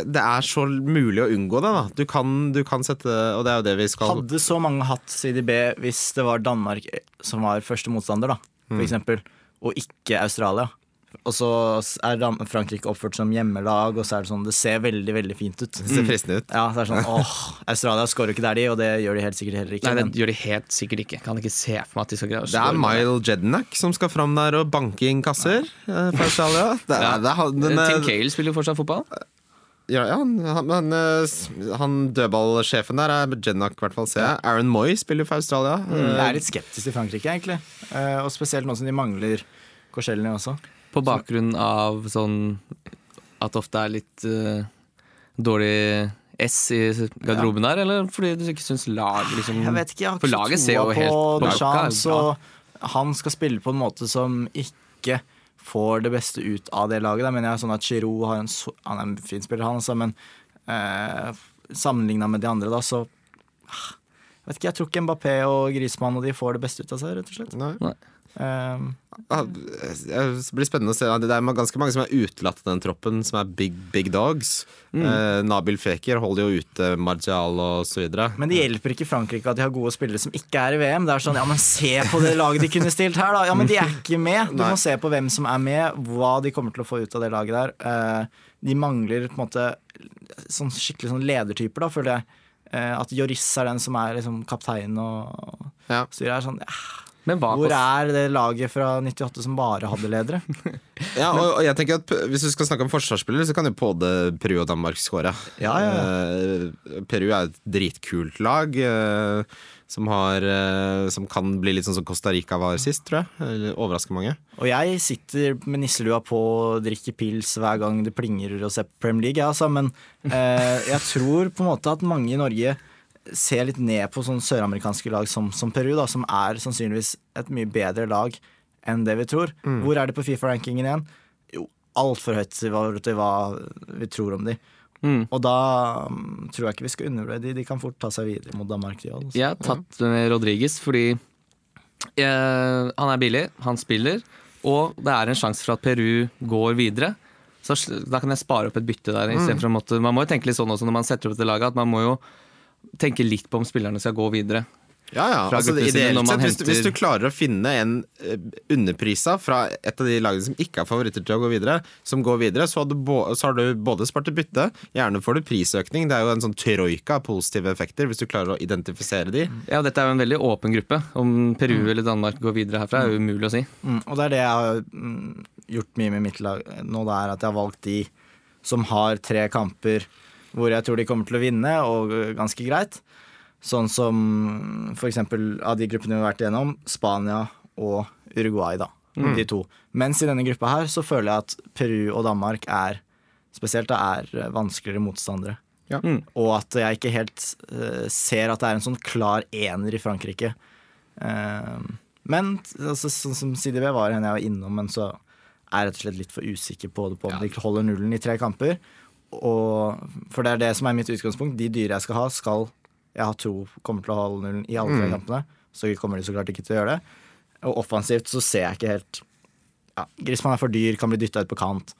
det er så mulig å unngå det. da Du kan, du kan sette Og det er jo det vi skal Hadde så mange hatt CDB hvis det var Danmark som var første motstander, da, for eksempel, og ikke Australia. Og så er Frankrike oppført som hjemmelag, og så er det sånn Det ser veldig, veldig fint ut. Det ser fristende ut. Ja, det er sånn åh, Australia skårer jo ikke der, de, og det gjør de helt sikkert heller ikke. Nei, det gjør de helt sikkert ikke. Kan ikke se for meg at de skal greie å Det er. Mile Jednak som skal fram der og banke inn kasser ja. for Australia. Det er, Ja. det er, han- den, Tim eh, Cale spiller jo fortsatt fotball. Ja, ja, han, han, han, eh, han dødballsjefen der er Jednak, i hvert fall, ser jeg. Aaron Moy spiller for Australia. Jeg Eh, er litt skeptisk til Frankrike, egentlig. Eh, og spesielt nå som de mangler Korselny også. På bakgrunn av sånn at det ofte er litt uh, dårlig S i garderoben der, eller fordi du ikke syns laget liksom Jeg vet ikke, jeg har ikke troa på Deschamps, ut. så han skal spille på en måte som ikke får det beste ut av det laget. Da mener jeg sånn at Giroud har en, han er en fin spiller, han også, men eh, sammenligna med de andre, da, så ah, jeg vet ikke, jeg tror ikke Mbappé og Grismann og de får det beste ut av seg, rett og slett. Nei. Nei. Ah, Det blir spennende å se. Det er ganske mange som er utelatt av den troppen, som er big, big dogs. Eh, Nabil Feker holder jo ute Marcial og så videre. men det hjelper ikke Frankrike at de har gode spillere som ikke er i VM. Det er sånn, ja, men Se på det laget de kunne stilt her, da! Ja, men de er ikke med! Du Nei. må se på hvem som er med, hva de kommer til å få ut av det laget der. Eh, de mangler på en måte sånn skikkelig sånn ledertyper, da, føler jeg. Eh, at Joris er den som er liksom kaptein og Ja. styrer. Er sånn, ja, hvor er det laget fra 98 som bare hadde ledere? Ja, og, og jeg tenker at Hvis du skal snakke om forsvarsspillere, så kan jo både Peru og Danmark skåre. Ja, ja, Eh, Peru er et dritkult lag eh, som, har, eh, som kan bli litt sånn som Costa Rica var sist, tror jeg. Eller Overrasker mange. Og jeg sitter med nisselua på og drikker pils hver gang det plinger og ser Premier League, jeg, altså, men eh, jeg tror på en måte at mange i Norge ser litt ned på sånne søramerikanske lag som, som Peru, da, som er sannsynligvis et mye bedre lag enn det vi tror. Hvor er de på Fifa-rankingen igjen? Jo, altfor høyt til hva vi tror om de. Mm. Og da mm, tror jeg ikke vi skal undervurdere de. De kan fort ta seg videre mot Danmark. De, også. Jeg har tatt med Rodriges fordi eh, han er billig, han spiller, og det er en sjanse for at Peru går videre. Så da kan jeg spare opp et bytte der. Mm. for å måtte, Man må jo tenke litt sånn også når man setter opp dette laget, at man må jo tenke litt på om spillerne skal gå videre. Ja, ja, altså, ideelt sett, hvis du, hvis du klarer å finne en eh, underprisa fra et av de lagene som ikke er favoritter til å gå videre, som går videre, så har du, bo, så har du både spart et bytte, gjerne får du prisøkning. Det er jo en sånn troika av positive effekter, hvis du klarer å identifisere de. Ja, Dette er jo en veldig åpen gruppe. Om Peru eller Danmark går videre herfra, er jo umulig å si. Mm, og det er det jeg har mm, gjort mye med mitt lag nå, det er at jeg har valgt de som har tre kamper hvor jeg tror de kommer til å vinne, og ganske greit. Sånn som for eksempel av de gruppene vi har vært igjennom, Spania og Uruguay, da. De to. Mens i denne gruppa her så føler jeg at Peru og Danmark er spesielt da er øh, vanskeligere motstandere. Ja. Mm. Og at jeg ikke helt uh, ser at det er en sånn klar ener i Frankrike. Uh, men altså, sånn som CDB var henne jeg var innom, men så er jeg rett og slett litt for usikker på det på om de holder nullen i tre kamper. Og, for det er det som er mitt utgangspunkt. De dyre jeg skal ha, skal jeg ha tro kommer til å holde nullen i alle tre kampene. Så kommer de så klart ikke til å gjøre det. Og offensivt så ser jeg ikke helt ja, Griezmann er for dyr, kan bli dytta ut på kant.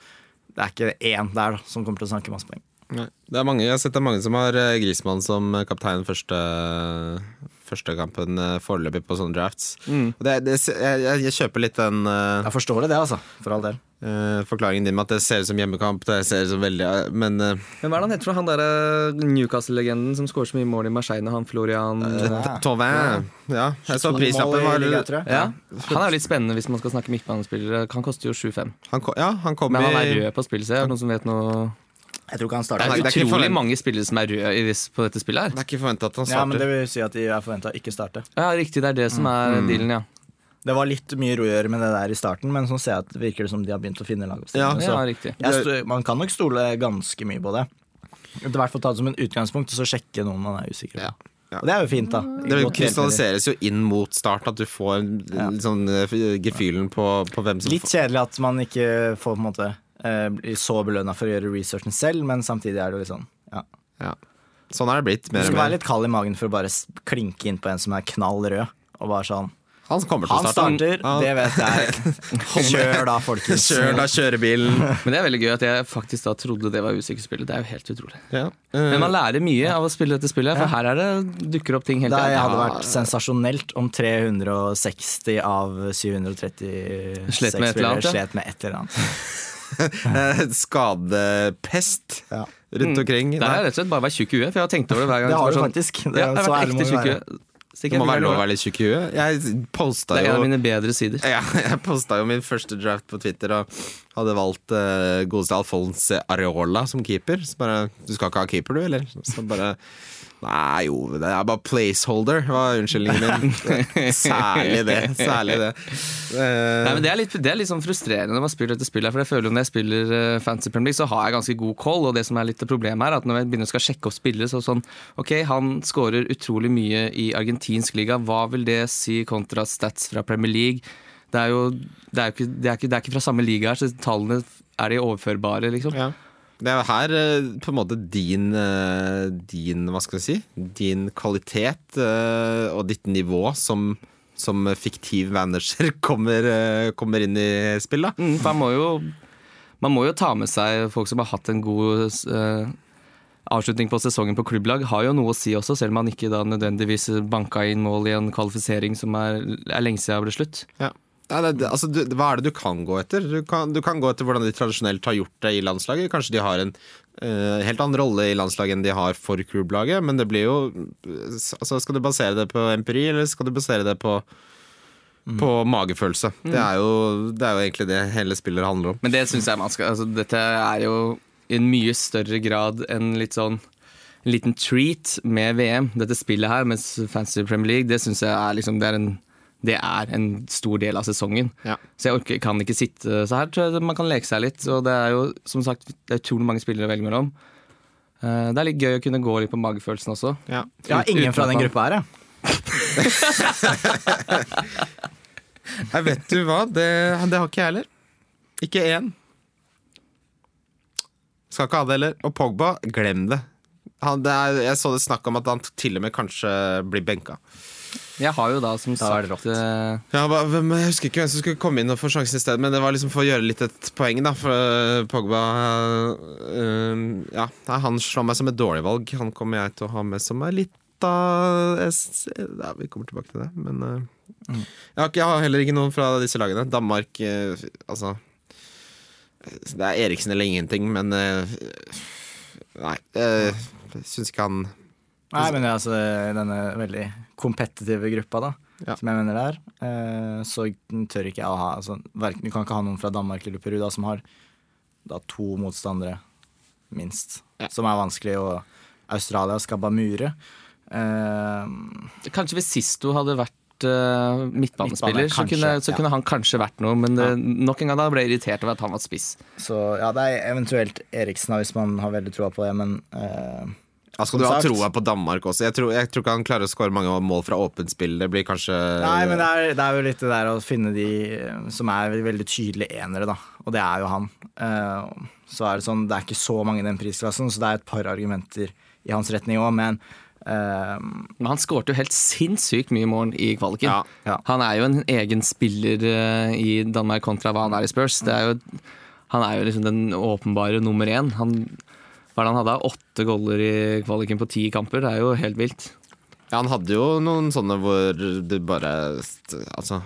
Det er ikke én der da, som kommer til å sanke masse poeng. Nei. Det er mange, jeg har sett det er mange som har Grismann som kaptein første, første kampen eh, foreløpig på sånne drafts. Og det, det, jeg, jeg, kjøper litt den uh, Jeg forstår det, det, altså. For all del. Uh, forklaringen din med at det ser ut som hjemmekamp. Det ser ut som veldig Men uh, Men hva er det han heter han der eh, Newcastle-legenden som skårer så mye mål i Marseille, han Florian Ja. Tauvin Ja, jeg så prislappen var ja. Han er jo litt spennende hvis man skal snakke midtbanespillere. Han koster jo 7-5. Ja, Men han er rød på spillet, så er det noen som vet noe Jeg tror ikke han starter. Det er det er utrolig mange spillere som er røde på dette spillet her. Det er ikke forventa at han starter. Ja, men. Det vil si at de er forventa å ikke starte. Ja, riktig, det er det som er dealen, ja. Det var litt mye rør med det der i starten, men så ser jeg at det virker det som de har begynt å finne Ja. Ja, riktig. man kan nok stole ganske mye på det. I hvert fall ta det som en utgangspunkt, og så sjekke noen man er usikker på. Ja. Ja. Og det er jo fint, da. Det krystalliseres jo inn mot start, at du får sånn eh, gefühlen på, på hvem som Litt kjedelig at man ikke får på en måte blir så belønna for å gjøre researchen selv, men samtidig er det jo litt sånn ja. ja. Sånn er det blitt. Du Mer og skal være litt kald i magen for å bare klinke inn på en som er knall rød. Og bare sånn Han kommer til å Han starter, han. det vet jeg. Kjør da, folkens. Kjør da kjørebilen. Men det er veldig gøy at jeg faktisk da trodde det var usikkespillet. Det er jo helt utrolig. Ja. Men man lærer mye av å spille dette spillet, for her er det dukker opp ting hele Det hadde Ja. vært sensasjonelt om 360 av 736 Slet med et eller annet, Eh, Skadepest Ja. rundt omkring. Det er rett og slett bare å være tjukk i huet, for jeg har tenkt over det hver gang. Det har du var faktisk. Det, Ja, jeg så ærlig må ekte du tjukk i være. huet. Det må være lov å være litt tjukk i huet. Jeg posta Det er en av mine bedre sider. ja, jeg posta jo min første draft på Twitter og hadde valgt uh, godeste Alfonse Areola som keeper. Så bare Du skal ikke ha keeper, du, eller? Så bare Nei, jo, det er bare placeholder, var unnskyldningen min. Særlig det. Særlig det. Uh, Nei, men det er, litt, det er litt sånn frustrerende når man spiller dette spillet. For jeg føler jo Når jeg spiller uh, Fantasy Premier League, så har jeg ganske god call. Og det som er litt av problemet her, er at når jeg begynner å skal sjekke opp spillere, så sånn Ok, han skårer utrolig mye i argentinsk liga. Hva vil det si kontra stats fra Premier League? Det er jo det er jo ikke, det er ikke, det er ikke fra samme liga her, så tallene er de overførbare, liksom. Ja. Det er her eh, på en måte din, eh, din Hva skal jeg si? Din kvalitet eh, og ditt nivå som, som fiktiv manager kommer, kommer inn i spill, da. Mm, man må, jo, man må jo ta med seg folk som har hatt en god uh, avslutning på sesongen på klubblag. Har jo noe å si også, selv om man ikke da nødvendigvis banka inn mål i en kvalifisering som er, er lenge siden ble slutt. Ja. Nei, det, det- altså, du, hva er det du kan gå etter? Du kan, du kan gå etter hvordan de tradisjonelt har gjort det i landslaget. Kanskje de har en uh, helt annen rolle i landslaget enn de har for klubblaget, men det blir jo altså, Skal du basere det på empiri, eller skal du basere det på, på magefølelse? Det, er jo, det er jo egentlig det hele spillet handler om. Men det syns jeg man skal altså, Dette er jo i en mye større grad en litt sånn en liten treat med VM, dette spillet her, mens Fantasy Premier League, det syns jeg er liksom det er en det er en stor del av sesongen. Ja. Så jeg orker, kan ikke sitte så her. Tror jeg Man kan leke seg litt. Og det er jo som sagt det er utrolig mange spillere å velge mellom. Eh, Det er litt gøy å kunne gå litt på magefølelsen også. Ja. Har ingen fra den gruppa her, jeg. Nei, vet du hva? Det, det har ikke jeg heller. Ikke én. Skal ikke ha det heller. Og Pogba, glem det. Han, det er, jeg så det snakk om at han til og med kanskje blir benka. Jeg har jo da som Da er sagt rått. Ja, hva- jeg husker ikke hvem som skulle komme inn og få sjansen i stedet, men det var liksom for å gjøre litt et poeng, da. For øh, Pogba øh, Ja, han slår meg som et dårlig valg. Han kommer jeg til å ha med som er litt av ja, Vi kommer tilbake til det, men øh, jeg, har ikke, jeg har heller ikke noen fra disse lagene. Danmark, øh, altså Det er Eriksen eller ingenting, men Nei. Jeg syns ikke han Nei, men altså, denne veldig kompetitive gruppa, da, Ja. som jeg mener det er, eh, så tør ikke jeg å ha altså, verken, Du kan ikke ha noen fra Danmark eller Peru da, som har da, to motstandere, minst, Ja. som er vanskelig. Og Australia skal bare mure. Eh, Kanskje hvis Sisto hadde vært eh, midtbanespiller, Midtbane, så, kunne, så ja. kunne han kanskje vært noe. Men ja. nok en gang da ble jeg irritert over at han var spiss. så ja, det er eventuelt Eriksen, hvis man har veldig troa på det, men eh, Ja, skal du ha troa på Danmark også? Jeg tror, jeg tror ikke han klarer å skåre mange mål fra åpent spill. Det blir kanskje Nei, men det er, det er jo litt det der å finne de eh, som er veldig tydelige enere, da. Og det er jo han. Eh, så er det sånn, det er ikke så mange i den prisklassen, så det er et par argumenter i hans retning òg, men Um, Men han skårte jo helt sinnssykt mye mål i kvaliken. Ja, ja. Han er jo en egen spiller i Danmark kontra hva han er i Spurs. Det er jo, han er jo liksom den åpenbare nummer én. Han, hva er det han hadde? Åtte goller i kvaliken på ti kamper. Det er jo helt vilt. Ja, han hadde jo noen sånne hvor du bare Altså,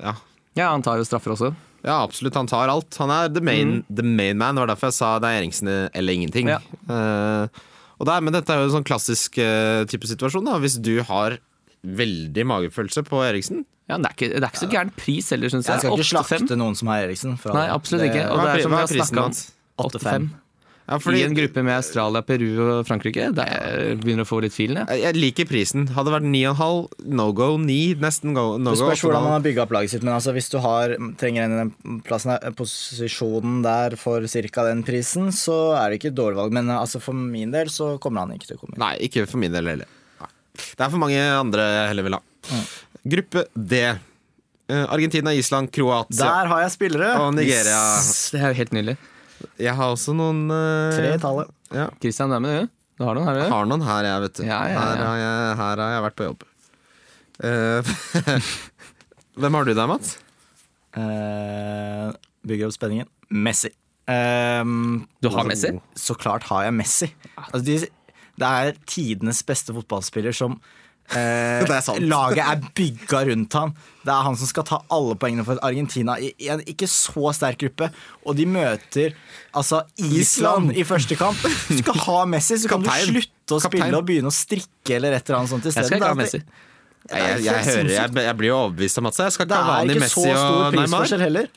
ja. Ja, han tar jo straffer også. Ja, absolutt. Han tar alt. Han er the main, the main man. Det var derfor jeg sa det er Eriksen eller ingenting. Ja. Uh, og det er, men dette er jo en sånn klassisk uh, type situasjon. da Hvis du har veldig magefølelse på Eriksen Ja, men det, er ikke, det er ikke så gæren pris heller, syns Jeg jeg. skal ikke slakte noen som har Eriksen. Nei, absolutt det- ikke. Og Hva det er som hva vi er har prisen om. hans? 8-5. Ja, fordi, I en gruppe med Australia, Peru og Frankrike. Der er, begynner å få litt filen, jeg. jeg, liker prisen. Hadde det vært 9,5, no go. 9, nesten go, no Det go. spørs hvordan man har bygga opp laget sitt, men altså, hvis du har, trenger en i den plassen posisjonen der for ca. den prisen, så er det ikke et dårlig valg. Men altså, for min del så kommer han ikke til å komme inn. Nei, ikke for min del heller. Det er for mange andre jeg heller vil ha. Gruppe D. Eh, Argentina, Island, Kroatia Der har jeg spillere! og Nigeria. Det er jo helt nydelig. Jeg har også noen uh, Tre i tallet. Ja. Christian, det er med du. Du har noen, her, du? Har noen her, jeg, vet du. Ja, ja, ja. Her, har jeg, her har jeg vært på jobb. Uh, Hvem har du der, Mats? Uh, bygger opp spenningen. Messi. Ehm, Du har Messi? Så klart har jeg Messi. Altså, de, det er tidenes beste fotballspiller som eh, Det er sant. Laget er bygga rundt han. Det er han som skal ta alle poengene for Argentina i en ikke så sterk gruppe. Og de møter altså Island, Island. i første kamp. Du skal ha Messi, så kan du slutte å Kaptein. spille og begynne å strikke eller et eller annet sånt Jeg skal isteden. ha Messi. Jeg, jeg, jeg, hører, jeg, jeg blir jo overbevist av Mats. Jeg skal Det ikke ha er ikke så Messi stor og Neymar. prisforskjell heller.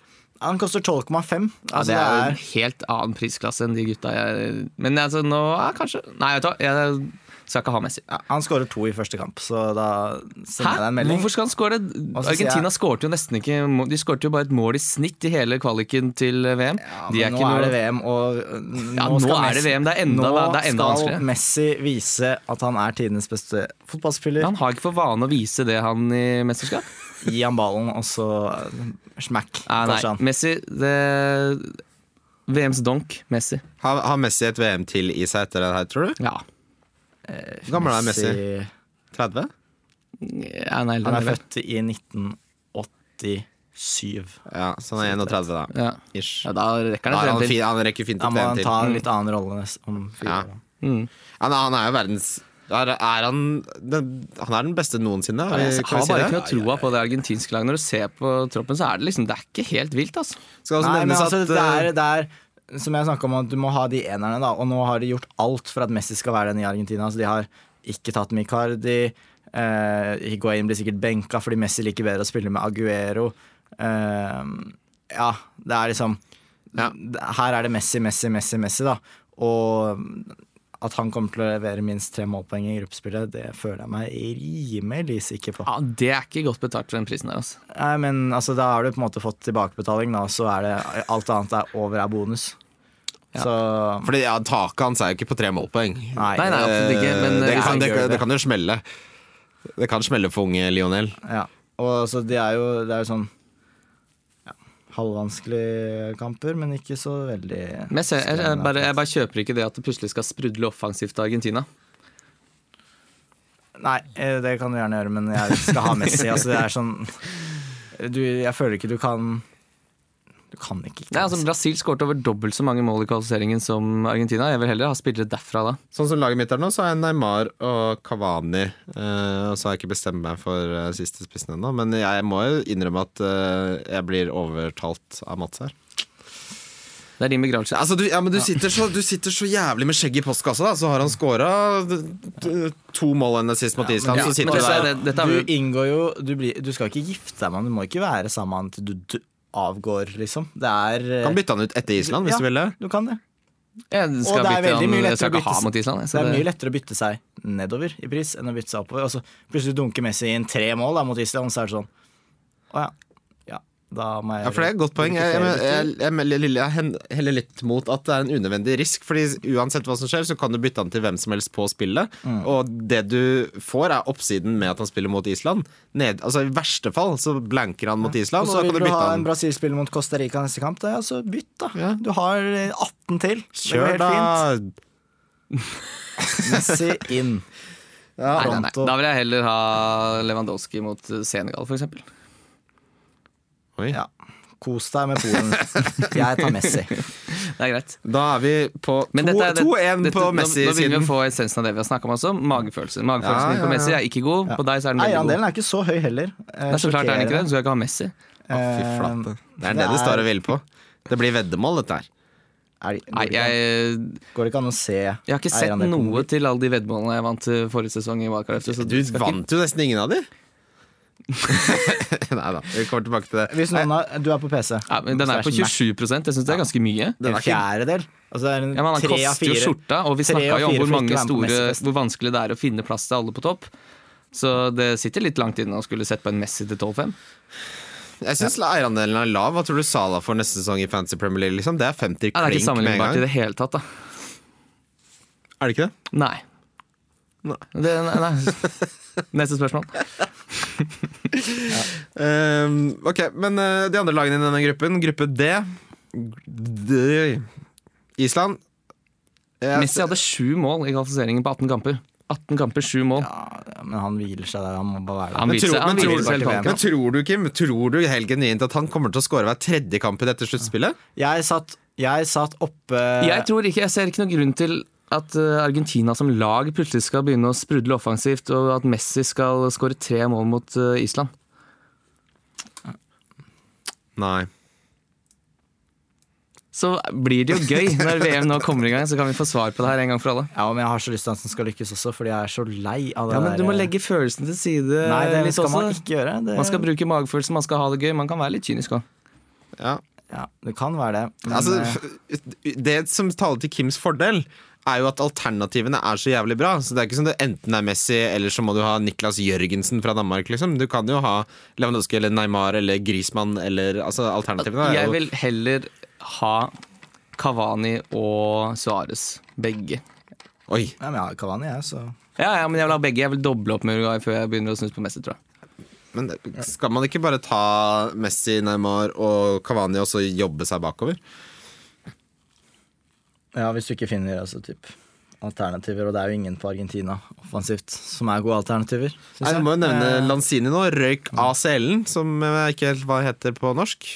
Han koster 12,5. Ja, Altså, det er jo en helt annen prisklasse enn de gutta jeg Men altså, nå er kanskje Nei, vet du hva, jeg skal ikke ha Messi. Ja, han skårer to i første kamp, så da sender jeg deg en melding. Hvorfor skal han skåre? Argentina jeg- skårte jo nesten ikke De skårte jo bare et mål i snitt i hele kvaliken til VM. Ja, De men nå er det VM, og nå, Ja, nå skal er det VM, det er enda- nå det er enda skal. Messi vise at han er tidenes beste fotballspiller. Han har ikke for vane å vise det, han i mesterskap. Gi han ballen, og så uh, smack. Nei, nei. Han. Messi det, VMs donk. Messi. Har, har Messi et VM til i seg etter det her, tror du? Ja. Hvor gammel er Messi? 30? ja han er Han er født i 1987. Ja, så han er 31, da. Ja. Ish. ja, da rekker han han, et fi- VM til. han rekker fint må han til. ta en litt annen rolle om fire Ja. år. Mm. Han, han er jo verdens er, er han, den, han er den beste noensinne? Ja, Jeg har bare det? ikke noe troa på det argentinske laget. Når du ser på troppen, så er det liksom Det er ikke helt vilt, altså. Skal også Nei, altså, at det er, eh, det er som jeg snakka om, at du må ha de enerne, da. Og nå har de gjort alt for at Messi skal være den i Argentina. Så de har ikke tatt Micardi. Eh, Higuain blir sikkert benka fordi Messi liker bedre å spille med Aguero. Eh, ja, det er liksom Ja. Her er det Messi, Messi, Messi, Messi, da. Og at han kommer til å levere minst tre målpoeng i gruppespillet, det føler jeg meg rimelig sikker på. Ja, Det er ikke godt betalt for den prisen der, altså. Nei, men altså, da har du på en måte fått tilbakebetaling, da, så er det alt annet er over er bonus. Ja. Så Fordi ja, Taket hans er jo ikke på tre målpoeng. Nei, Nei, nei, absolutt ikke. Men det, liksom, kan, det, det. kan jo smelle. Det kan smelle for unge Lionel. Ja. Og så det er jo, det er jo sånn ja, halvvanskelige kamper, men ikke så veldig Men jeg, ser, jeg, jeg, bare, jeg bare kjøper ikke det at det plutselig skal sprudle offensivt av Argentina. Nei, eh, det kan du gjerne gjøre, men jeg skal ha Messi. altså, det er sånn du, Jeg føler ikke du kan Du kan ikke ikke Nei, altså Brasil skåret over dobbelt så mange mål i kvalifiseringen som Argentina. Jeg vil heller ha spillere derfra da. Sånn som laget mitt er nå, så har jeg Neymar og Kavani. Uh, og så har jeg ikke bestemt meg for uh, siste spissen ennå, men jeg må jo innrømme at uh, jeg blir overtalt av Mats her. Det er din begravelse. Altså, du, ja, men du sitter, så, du sitter så jævlig med skjegg i postkassa, da. Så har han scora to mål enn sist mot Island. ja, så sitter men du der. er det- er Du inngår jo du, blir, du skal ikke gifte deg med han, du må ikke være sammen med han til du, du avgår, liksom. Det er Du Kan bytte han ut etter Island, hvis Ja. du vil det. Du kan det. Jeg Og det er bytte mye jeg skal ikke ha mot Island. Det er mye lettere å bytte seg nedover i pris enn å bytte seg oppover. Og så plutselig dunker Messi inn tre mål da, mot Island, så er det sånn Å ja. Ja. Da må jeg Ja, for det er et godt poeng. Jeg, jeg, jeg, jeg, jeg, jeg hen- heller litt mot at det er en unødvendig risk. Fordi uansett hva som skjer, så kan du bytte han til hvem som helst på spillet. Og det du får, er oppsiden med at han spiller mot Island. Ned, altså I verste fall så blanker han mot Island, Og og, så vil kan du du bytte ha en han. Brasil-spiller mot Costa Rica neste kamp. Det altså bytt, da. Ja. Du har eh, 18 til. Kjør, da! Messi inn. Nei, nei, nei. Da vil jeg heller ha Lewandowski mot Senegal, f.eks. Oi. Ja. Kos deg med Polen. Jeg tar Messi. Det er greit. Da er vi på Men dette er det- 2-1 dette- på nå- Nå begynner vi å få essensen av det vi har snakka om også. Magefølelse. Magefølelsen Ja, ja, på Messi er ikke god. På deg så er den veldig god. Eierandelen er ikke så høy heller. Eh, Det er så klart er den ikke det. Du skal ikke ha Messi. Å, fy Eh, flate. Det er det det står og vil på. Det blir veddemål, dette her. Er, det- Nei, går, ikke, jeg, går det ikke an å se jeg har ikke sett noe til alle de veddemålene jeg vant forrige sesong i Wildcard FC. Du vant jo nesten ingen av de. Nei da, vi kommer tilbake til det. Hvis noen har, Du er på PC. Ja, men den er på Slash Mac. 27 Jeg syns det er ganske mye. En fjerdedel. Altså det er en Ja, men Han koster jo fire. skjorta, og vi snakka jo om hvor, mange med store, hvor vanskelig det er å finne plass til alle på topp. Så det sitter litt langt inne å skulle sett på en Messi til 12-5. Jeg syns eierandelen er lav. Hva tror du Sala får neste sesong i Fantasy Premier League? Liksom? Det er 50 gang det er ikke klink med en sammenlignbart i det hele tatt, da. Er det ikke det? Nei. Nei. Det, nei, nei. Neste spørsmål. Ehm, ok, men eh, de andre lagene i denne gruppen, gruppe D, D Island Jeg- Messi hadde sju mål i kvalifiseringen på 18 kamper. 18 kamper, sju mål. Ja, men han hviler seg der. Han må bare være der. Tror- tror- Men tror du, Kim, tror du helt genuint at han kommer til å skåre hver tredje kamp i dette sluttspillet? Jeg satt, jeg satt oppe Jeg tror ikke, jeg ser ikke noen grunn til at eh, Argentina som lag plutselig skal begynne å sprudle offensivt, og at Messi skal skåre tre mål mot eh, Island. Nei. Så blir det jo gøy når VM nå kommer i gang, så kan vi få svar på det her en gang for alle. Ja, men jeg har så lyst til at han skal lykkes også, fordi jeg er så lei av det Ja, men Du må legge følelsen til side Nei, det litt skal man ikke gjøre. Det, Man skal bruke magefølelsen, man skal ha det gøy. Man kan være litt kynisk òg. Ja. ja, det kan være det. Men, Altså, eh, det som taler til Kims fordel, er jo at alternativene er så jævlig bra. Så det er ikke sånn at enten er Messi, eller så må du ha Niklas Jørgensen fra Danmark. Liksom. Du kan jo ha Lewandowski eller Neymar eller Grismann eller altså, Alternativene er Jeg vil heller ha Kavani og Suárez. Begge. Oi. ja, men jeg har Cavani, jeg, så Ja, ja, men jeg vil ha begge. Jeg vil doble opp med Uruguay før jeg begynner å snuse på Messi, tror jeg. Men skal man ikke bare ta Messi, Neymar og Cavani og så jobbe seg bakover? Ja, hvis du ikke finner altså, typ, alternativer, og det er jo ingen på Argentina offensivt som er gode alternativer. Nei, jeg. må jo nevne Eh, Lanzini nå. Røyk ACL-en, som jeg ikke helt hva heter på norsk.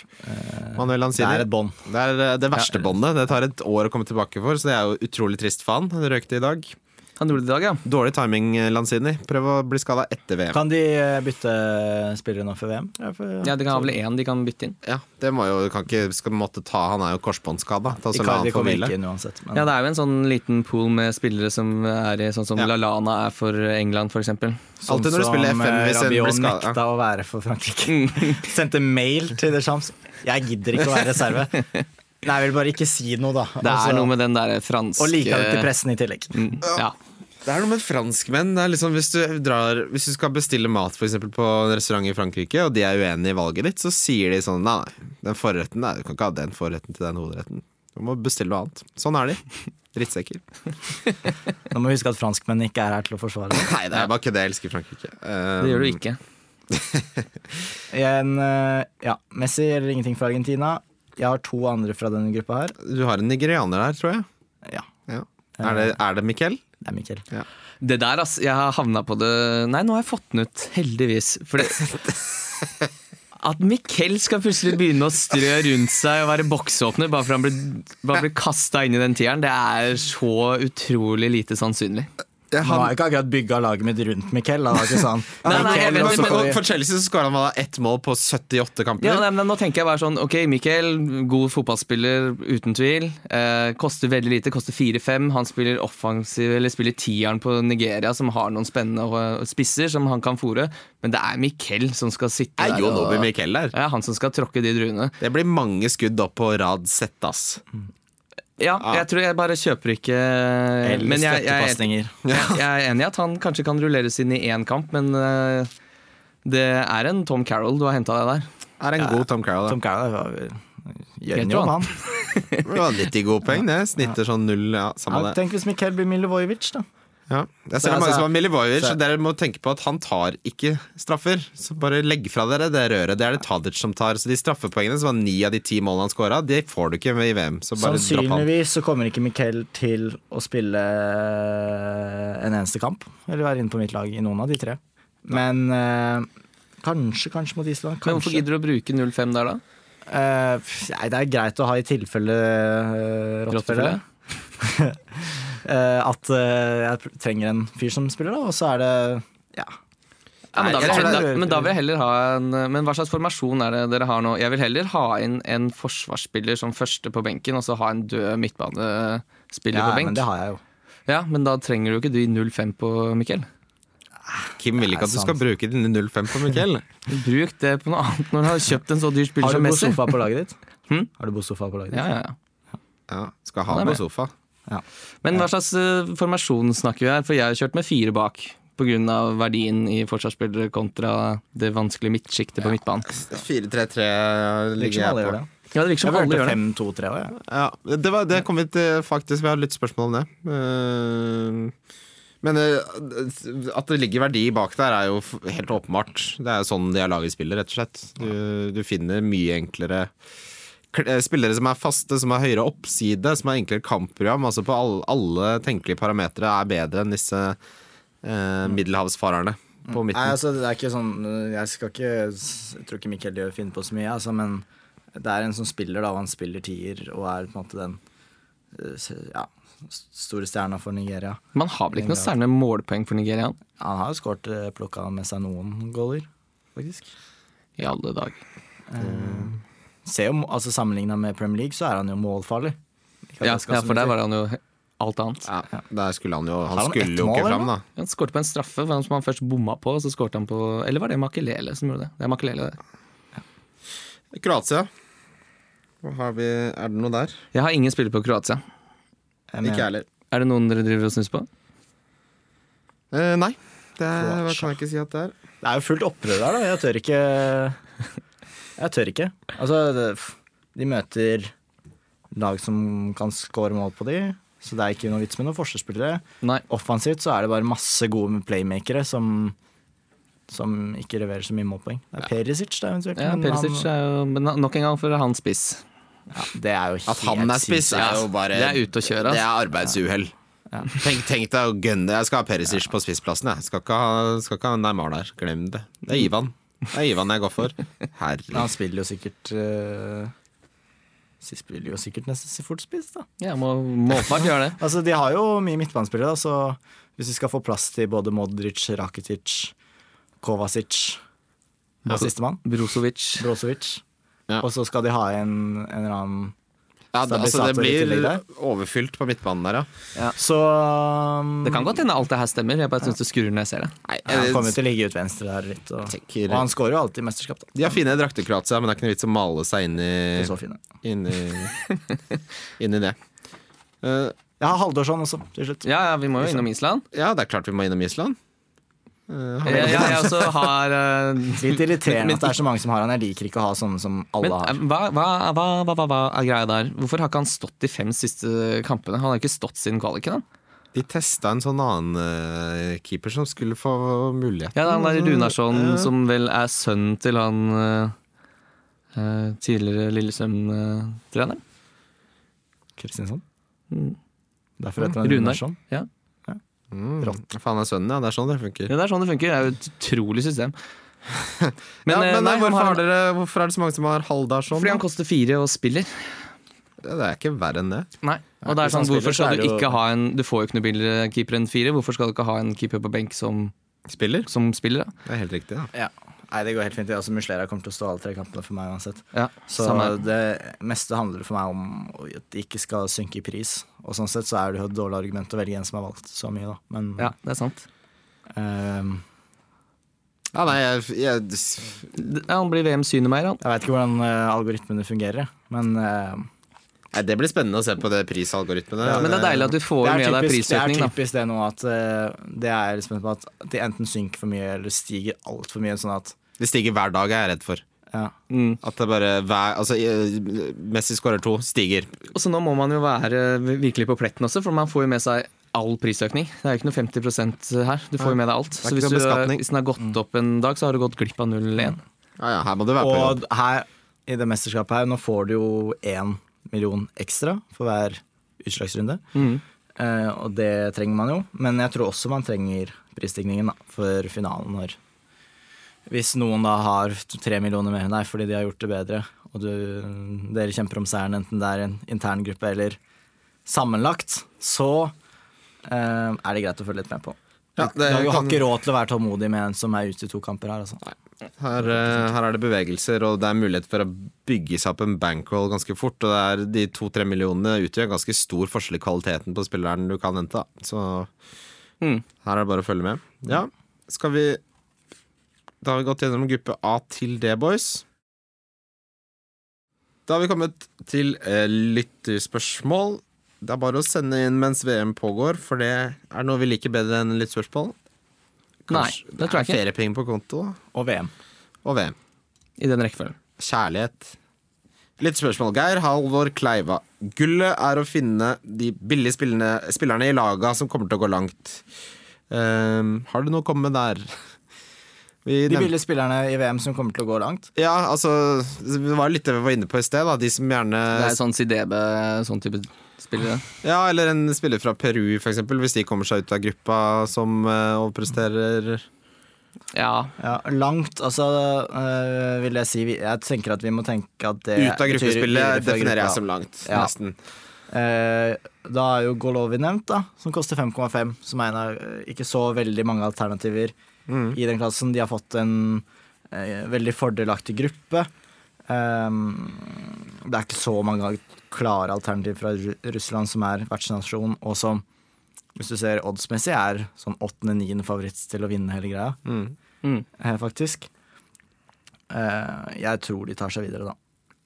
Manuel det er et bånd. Det er eh, det verste båndet. Det tar et år å komme tilbake for, så det er jo utrolig trist for han. Han røykte i dag. Han gjorde det i dag, ja. Dårlig timing, eh, Lanzini. Prøv å bli skada etter VM. Kan de eh, bytte spillere nå før VM? Ja, for, Ja, De kan ha vel én de kan bytte inn. Ja, det må jo, kan ikke, skal måtte ta Han er jo korsbåndskada. Ta Icardi kommer ikke inn uansett. Men Ja, Det er jo en sånn liten pool med spillere som er i sånn som Ja. LaLana er for England, f.eks. sånn Alltid når du spiller FM eh, hvis en blir skada. nekta å være for Frankrike. Sendte mail til Deschamps. Jeg gidder ikke å være reserve. Nei, jeg vil bare ikke si noe, da. Det Altså, er noe med den der franske og liker det til pressen i tillegg. Mm, Ja. Det er noe med franskmenn. Det er liksom hvis, du drar, hvis du skal bestille mat for eksempel, på en restaurant i Frankrike, og de er uenige i valget ditt, så sier de sånn Nei, nei, den forretten nei, du kan ikke ha den forretten til den hovedretten. Du må bestille noe annet. Sånn er de. Drittsekker. Nå må vi huske at franskmenn ikke er her til å forsvare det. Nei, det er bare ikke det. Jeg elsker Frankrike. Um, Det gjør du ikke. En, eh, ja, Messi eller ingenting fra Argentina. Jeg har to andre fra denne gruppa her. Du har en nigerianer der, tror jeg. Ja, Ja. Er, det, er det Mikkel? Det er Mikkel. Det der, altså. Jeg har havna på det Nei, nå har jeg fått den ut, heldigvis. For det At Mikkel skal plutselig begynne å strø rundt seg og være boksåpner bare for han blir, bare blir kasta inn i den tieren, det er så utrolig lite sannsynlig. Nå har jeg ikke akkurat bygga laget mitt rundt ikke sånn. Nei, nei, Miquel Mikkel, vet, men- får For Chelsea så skåra han ett mål på 78 kamper. Ja, nei, men Nå tenker jeg bare sånn Ok, Mikkel, god fotballspiller uten tvil. Eh, koster veldig lite, koster 4-5. Han spiller offensiv, eller spiller tieren på Nigeria, som har noen spennende eh, spisser som han kan fòre. Men det er Mikkel som skal sitte er der. og- der. Ja, han som skal tråkke de druene. Det blir mange skudd opp på rad sett, ass. Ja, jeg tror jeg bare kjøper ikke Eller Men jeg, jeg, jeg, jeg er enig i at han kanskje kan rulleres inn i én kamp, men eh, det er en Tom Carroll du har henta deg der. Er en god Tom Carroll. Tom Carroll gjør en jobb, han? Det var 90 gode poeng, det. Snitter sånn null, ja, samme Ja, det. tenk hvis Mikkel blir Milivojevic, da. Ja. Jeg ser Så det er mange altså- som har Milivojevic, så- og dere må tenke på at han tar ikke straffer. Så bare legg fra dere det røret. Det er det Tadic som tar. Så de straffepoengene, som var ni av de ti målene han scora, de får du ikke i VM. Så bare dropp han. Sannsynligvis så kommer ikke Mikkel til å spille en eneste kamp. Eller være inne på mitt lag i noen av de tre. Men eh, kanskje, kanskje mot Island. Men hvorfor gidder du å bruke 0-5 der, da? Eh, nei, det er greit å ha i tilfelle uh, rottefelle. Eh, at eh, jeg trenger en fyr som spiller, da, og så er det ja. Ja, men, da vil, da, men da vil jeg heller ha en Men hva slags formasjon er det dere har nå? Jeg vil heller ha inn en forsvarsspiller som første på benken, og så ha en død midtbanespiller ja, på benk. men det har jeg jo. Ja, men da trenger du ikke de i 0-5 på Mikkel. Kim vil ikke at du skal bruke dine 05 på Mikkel. Bruk det på noe annet når du har kjøpt en så dyr spiller Har du Messi. Bosofa på laget ditt? Hmm? Har du Bosofa på laget ditt? Ja, ja, ja. Ja, skal ha Han sofa. Men hva slags eh, formasjon snakker vi her? For jeg har kjørt med fire bak. Pga. verdien i forsvarsspillere kontra det vanskelige midtsjiktet på midtbanen. 4-3-3 Det ligger jeg gjør på. det. Ja, Det virker som alle gjør det. 5-2-3 òg. Ja, det, var, det kom vi til faktisk. Vi har litt spørsmål om det. Eh, Men eh, at det ligger verdi bak der, er jo helt åpenbart. Det er jo sånn de har laget spillet, rett og slett. Du, du finner mye enklere kl- spillere som er faste, som har høyere oppside, som har enklere kampprogram. Altså på alle, alle tenkelige parametere er bedre enn disse eh, middelhavsfarerne på Nei, altså, det er ikke sånn Jeg skal ikke Jeg tror ikke Mikkel gjør finne på så mye, altså, men det er en som spiller, da, og han spiller tier, og er på en måte den eh, ja, store stjerna for Nigeria. Man har vel ikke noe særlig målpoeng for Nigeria Han har jo skåret plukka med seg noen goaler, faktisk. i alle dag. Ser jo, altså Sammenligna med Premier League, så er han jo målfarlig. Ja, ja, for der var han jo alt annet. Ja, der skulle han jo Han han skulle jo ikke fram, da. Han skårte på en straffe for som han først bomma på, og så skårte han på Eller var det Makelele som gjorde det? Det er Makelele, det. Kroatia. Har vi, er det noe der? Jeg har ingen spillere på Kroatia. Jeg Ikke jeg heller. Er det noen dere driver og snus på? Eh, nei, det er, kan jeg ikke si at det er. Det er jo fullt opprør der, da. Jeg tør ikke Jeg tør ikke. Altså, det, de møter lag som kan score mål på de, så det er ikke noe vits med noen forsvarsspillere. Nei. Offensivt så er det bare masse gode playmakere som som ikke leverer så mye målpoeng. Det er Perisic, da, eventuelt. Ja, men Perisic han, er jo Men nok en gang for han spiss. ja, det er jo helt At han er spiss, er jo bare Det er ute å kjøre, Det er arbeidsuhell. Tenk, tenk deg å gønne Jeg skal ha Perisic på spissplassen. Jeg skal ikke ha, skal ikke ha Neymar der. Glem det. Det er Ivan. Det er Ivan jeg går for. Herlig. Han spiller jo sikkert uh, De spiller jo sikkert nesten fort spiss, da. Ja, må må åpenbart gjøre det. Altså, De har jo mye midtbanespillere, da, så hvis vi skal få plass til både Modric, Rakitic, Kovacic og sistemann, Brozovic. Brozovic, Ja. og så skal de ha en, en eller annen Ja, det, altså, det i tillegg blir overfylt på midtbanen der, ja. Så um, Det kan godt hende alt det her stemmer. Jeg bare syns det skurrer når jeg ser det. Nei, ja, Han kommer jeg, til å ligge ut venstre der litt. Og, tenker, og han skårer jo alltid i mesterskap, da. de har fine drakter, Kroatia, men det er ikke noe vits å male seg inn i, inn i, inn i det. Uh, Jeg har Haldorsson også, til slutt. Ja, ja, vi må jo innom Island. ja, det er klart vi må innom Island. Vi- Ja, ja, jeg også har uh, Litt irriterende Men- at det er så mange som har han. Jeg liker ikke å ha sånne som alle Men har. eh, hva, hva, hva, hva, er greia der? Hvorfor har ikke han stått de fem siste kampene? Han har ikke stått siden kvaliken. han. De testa en sånn annen uh, keeper som skulle få muligheten. Ja, det er han der Runarsson som vel er sønnen til han uh, eh, tidligere Lillesøm-treneren. Kristinsson. Mm. Derfor heter han Runarsson. Ja. Mm, faen er sønnen, ja. Det er sånn det funker. ja, det er sånn det funker. Det er jo et utrolig system. Men, ja, eh, men nei, hvorfor, har dere, hvorfor er det så mange som har Haldarsson? fordi han koster fire og spiller. Det er ikke verre enn det. Nei. Og det er sånn, hvorfor skal du ikke ha en Du får jo ikke noe billigere keeper enn fire. Hvorfor skal du ikke ha en keeper på benk som, Spiller. som spiller? da? Det er helt riktig, da. Ja. Nei, det går helt fint. Altså, Muslera kommer til å stå alle tre kampene for meg uansett. Ja, Så samme det meste handler for meg om at de ikke skal synke i pris. Og sånn sett så er det jo et dårlig argument å velge en som har valgt så mye, da. Men Ja, det er sant. Um, Ja, nei, jeg, jeg, Ja, han blir VM-synet mer, han. jeg veit ikke hvordan uh, algoritmene fungerer, men uh, nei, det blir spennende å se på det prisalgoritmene. Ja, Men det er deilig at du får med deg prisøkning. det, er da. typisk det nå at eh, det er spent på at de enten synker for mye eller stiger altfor mye. Sånn at Det stiger hver dag, er jeg redd for. ja. Mm. At det bare hver, altså, eh, Messi skårer to, stiger. Og så nå må man jo være virkelig på pletten også, for man får jo med seg all prisøkning. Det er jo ikke noe 50% her. Du får jo med deg alt. Så hvis, du, hvis den har gått opp en dag, så har du gått glipp av 0,1. Ja, ja, her må du være på jobb. Og her i det mesterskapet her, nå får du jo én million ekstra for hver utslagsrunde. Mm. Eh, og det trenger man jo, men jeg tror også man trenger prisstigningen da, for finalen. når Hvis noen da har tre millioner mer enn deg fordi de har gjort det bedre, og du, dere kjemper om seieren, enten det er en intern gruppe eller sammenlagt, så eh, er det greit å følge litt med på. Ja, det du har ikke råd til å være tålmodig med en som er ute i to kamper her. Altså. Her, eh, her er det bevegelser, og det er mulighet for å bygge seg opp en bankroll ganske fort. Og det er de to-tre millionene utgjør ganske stor forskjell i kvaliteten på spilleren du kan hente. da. Så Mm. her er det bare å følge med. Ja, skal vi Da har vi gått gjennom gruppe A til D, boys. Da har vi kommet til eh, lytterspørsmål. Det er bare å sende inn mens VM pågår, for det er noe vi liker bedre enn lyttspørsmål. Nei, det tror jeg ikke. Feriepenger på konto Og VM. og VM. I den rekkefølgen. Kjærlighet. Litt spørsmål. Geir Halvor Kleiva. Gullet er å finne de billige spillerne, spillerne i laga som kommer til å gå langt. Um, har du noe å komme med der? Vi De billige spillerne i VM som kommer til å gå langt. Ja, altså Det var litt det vi var inne på i sted. Da. De som gjerne Det er sånn Sidebe, sånn type spillere. Ja, Eller en spiller fra Peru, for eksempel. Hvis de kommer seg ut av gruppa som eh, overpresterer. Ja. Ja, langt, altså øh, vil jeg si vi- Jeg tenker at vi må tenke at det Ut av gruppespillet definerer jeg som langt. Ja. Nesten. Uh, da er jo Golovi nevnt, da, som koster 5,5. Som er en av ikke så veldig mange alternativer Mm. i den klassen. De har fått en eh, veldig fordelaktig gruppe. Um, det er ikke så mange klare alternativ fra Russland, som er vertsnasjon, og som, hvis du ser oddsmessig, er sånn åttende-niende favoritt til å vinne hele greia, Mm. Mm. eh, faktisk. Uh, jeg tror de tar seg videre, da.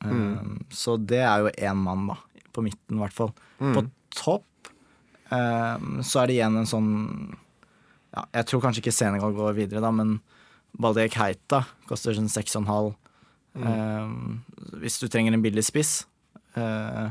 Eh, Så det er jo én mann, da. På midten, i hvert fall. På topp um, så er det igjen en sånn ja, Jeg tror kanskje ikke Senegal går videre, da, men Balde Keita koster sånn 6,5. Eh, hvis du trenger en billig spiss. Eh,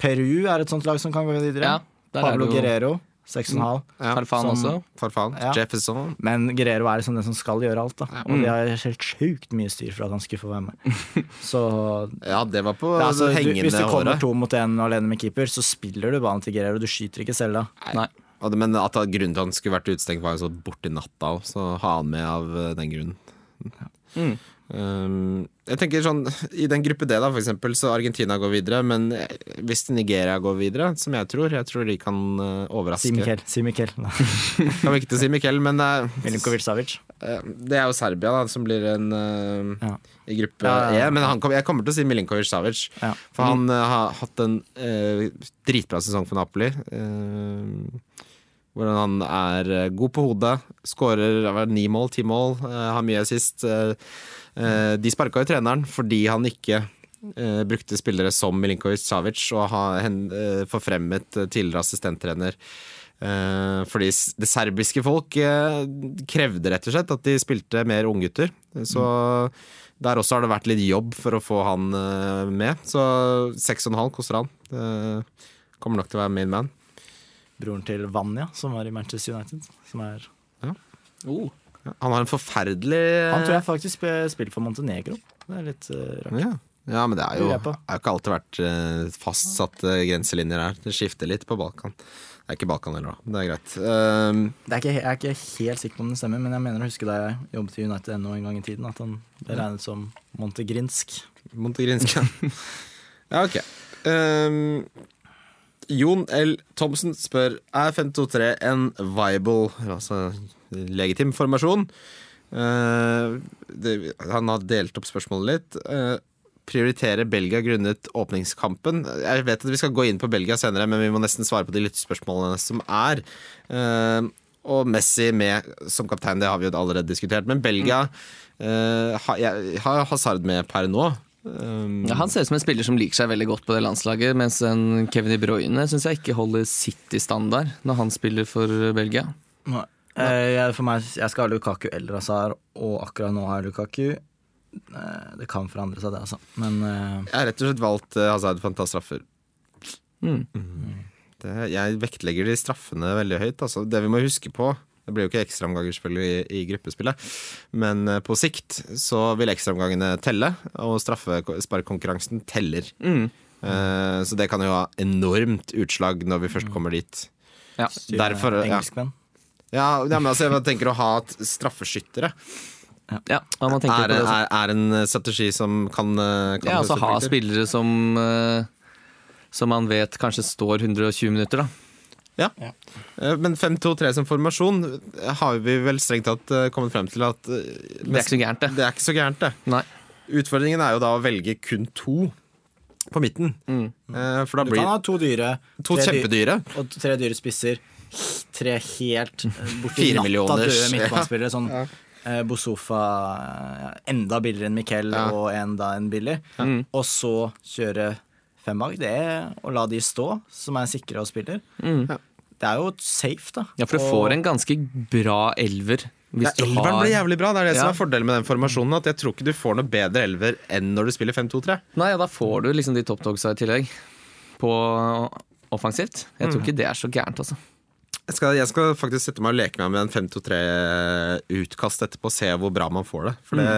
Peru er et sånt lag som kan gå videre. Ja, Pablo jo- Guerrero, 6,5. Ja, Farfan som- også. Farfan. Ja. Jefferson. Men Guerrero er liksom den som skal gjøre alt, da. Og Mm. de har helt sjukt mye styr for at han skulle få være med. Så Ja, det var på det, altså, hengende håret. Hvis du kommer håret. to mot én alene med keeper, så spiller du ballen til Guerrero. Du skyter ikke selv da. Nei. Og det- Men at grunnen til at han skulle vært utestengt, var jo så borti natta òg, så ha han med av eh, den grunnen. Mm. Um, jeg tenker sånn I den gruppe D, da, for eksempel, så Argentina går videre. Men eh, hvis Nigeria går videre, som jeg tror Jeg tror de kan uh, overraske. Si Mikkel. Si Mikkel. Kan vi ikke til si Mikkel, men uh, Milinkovic Savic. eh, det er jo Serbia da som blir en Ja. i gruppe Ja, ja, ja. E. Men han kom, jeg kommer til å si Milinkovic Savic. Ja. For han eh, har hatt en dritbra sesong for Napoli. eh, hvordan han er eh, god på hodet, skårer er ni mål, ti mål, eh, har mye assist. Eh, de sparka jo treneren fordi han ikke brukte spillere som Milinkovic Savic og har forfremmet tidligere assistenttrener. Fordi det serbiske folk krevde rett og slett at de spilte mer unggutter. Så der også har det vært litt jobb for å få han med. Så 6,5 koster han. Kommer nok til å være min man. Broren til Vanja, som var i Manchester United. Som er, Oh. Han har en forferdelig han tror jeg faktisk sp- spiller for Montenegro. Det er litt uh, rart. ja. ja, men det er jo, er jo ikke alltid vært uh, fastsatte grenselinjer her. Det skifter litt på Balkan. Det er ikke Balkan heller, da. Det er greit. Um, Det er ikke, jeg er ikke helt sikker på om det stemmer, men jeg mener å huske da jeg jobbet i United ennå en gang i tiden, at han ble regnet som montegrinsk. Montegrinsk, ja. ja, ok. Um, Jon L. Thomsen spør Er 523 en viable, altså legitim formasjon. Uh, det, han har delt opp spørsmålet litt. Uh, prioritere Belgia grunnet åpningskampen. Jeg vet at vi skal gå inn på Belgia senere, men vi må nesten svare på de lyttespørsmålene som er. Uh, og Messi med som kaptein, det har vi jo allerede diskutert. Men Belgia uh, har, Hazard med per nå. Um, Ja, han ser ut som en spiller som liker seg veldig godt på det landslaget, mens en Kevin De Bruyne syns jeg ikke holder City-standard når han spiller for Belgia. Eh, jeg, for meg, jeg skal ha Lukaku eller Hazard, og akkurat nå har jeg Lukaku. Eh, det kan forandre seg, det, altså. Men eh, Jeg har rett og slett valgt eh, Hazard for å ta straffer. Mm. Det, jeg vektlegger de straffene veldig høyt. Altså. Det vi må huske på Det blir jo ikke ekstraomganger selvfølgelig i, i gruppespillet, men eh, på sikt så vil ekstraomgangene telle, og straffesparkkonkurransen teller. Mm. Eh, så det kan jo ha enormt utslag når vi først kommer dit. Ja. Derfor, ja. engelskmenn. Ja, ja, men altså, jeg tenker å ha et straffeskyttere. Ja, er, på det er, er en strategi som kan, eh, kan Ja, altså ha spillere som Som man vet kanskje står 120 minutter, da. Ja. Eh, Men 5-2-3 som formasjon eh, har vi vel strengt tatt eh, kommet frem til at Det er ikke så gærent, det. det er ikke så gærent, det. Nei. Utfordringen er jo da å velge kun to på midten. Mm. Eh, For da Du kan ha to dyre. to tre dy- kjempedyre. Og tre dyre spisser. Tre helt borti Fire natta millioners, døde midtbanespillere. Sånn Ja. eh, Bosofa enda billigere enn Miquel Ja. og enda en billig. Ja. Og så kjøre fem bak. Det er å la de stå, som er sikre og spiller. Mm. Det er jo safe, da. Ja, for du Og- får en ganske bra elver. Hvis Ja, elveren har blir jævlig bra. Det er det som er fordelen med den formasjonen. At jeg tror ikke du får noe bedre elver enn når du spiller 5-2-3. Nei, ja, da får du liksom de toppdogsa i tillegg. På offensivt. Jeg Mm. tror ikke det er så gærent, altså. Jeg skal, jeg skal faktisk sette meg og leke meg med en 5-2-3-utkast etterpå og se hvor bra man får det. For det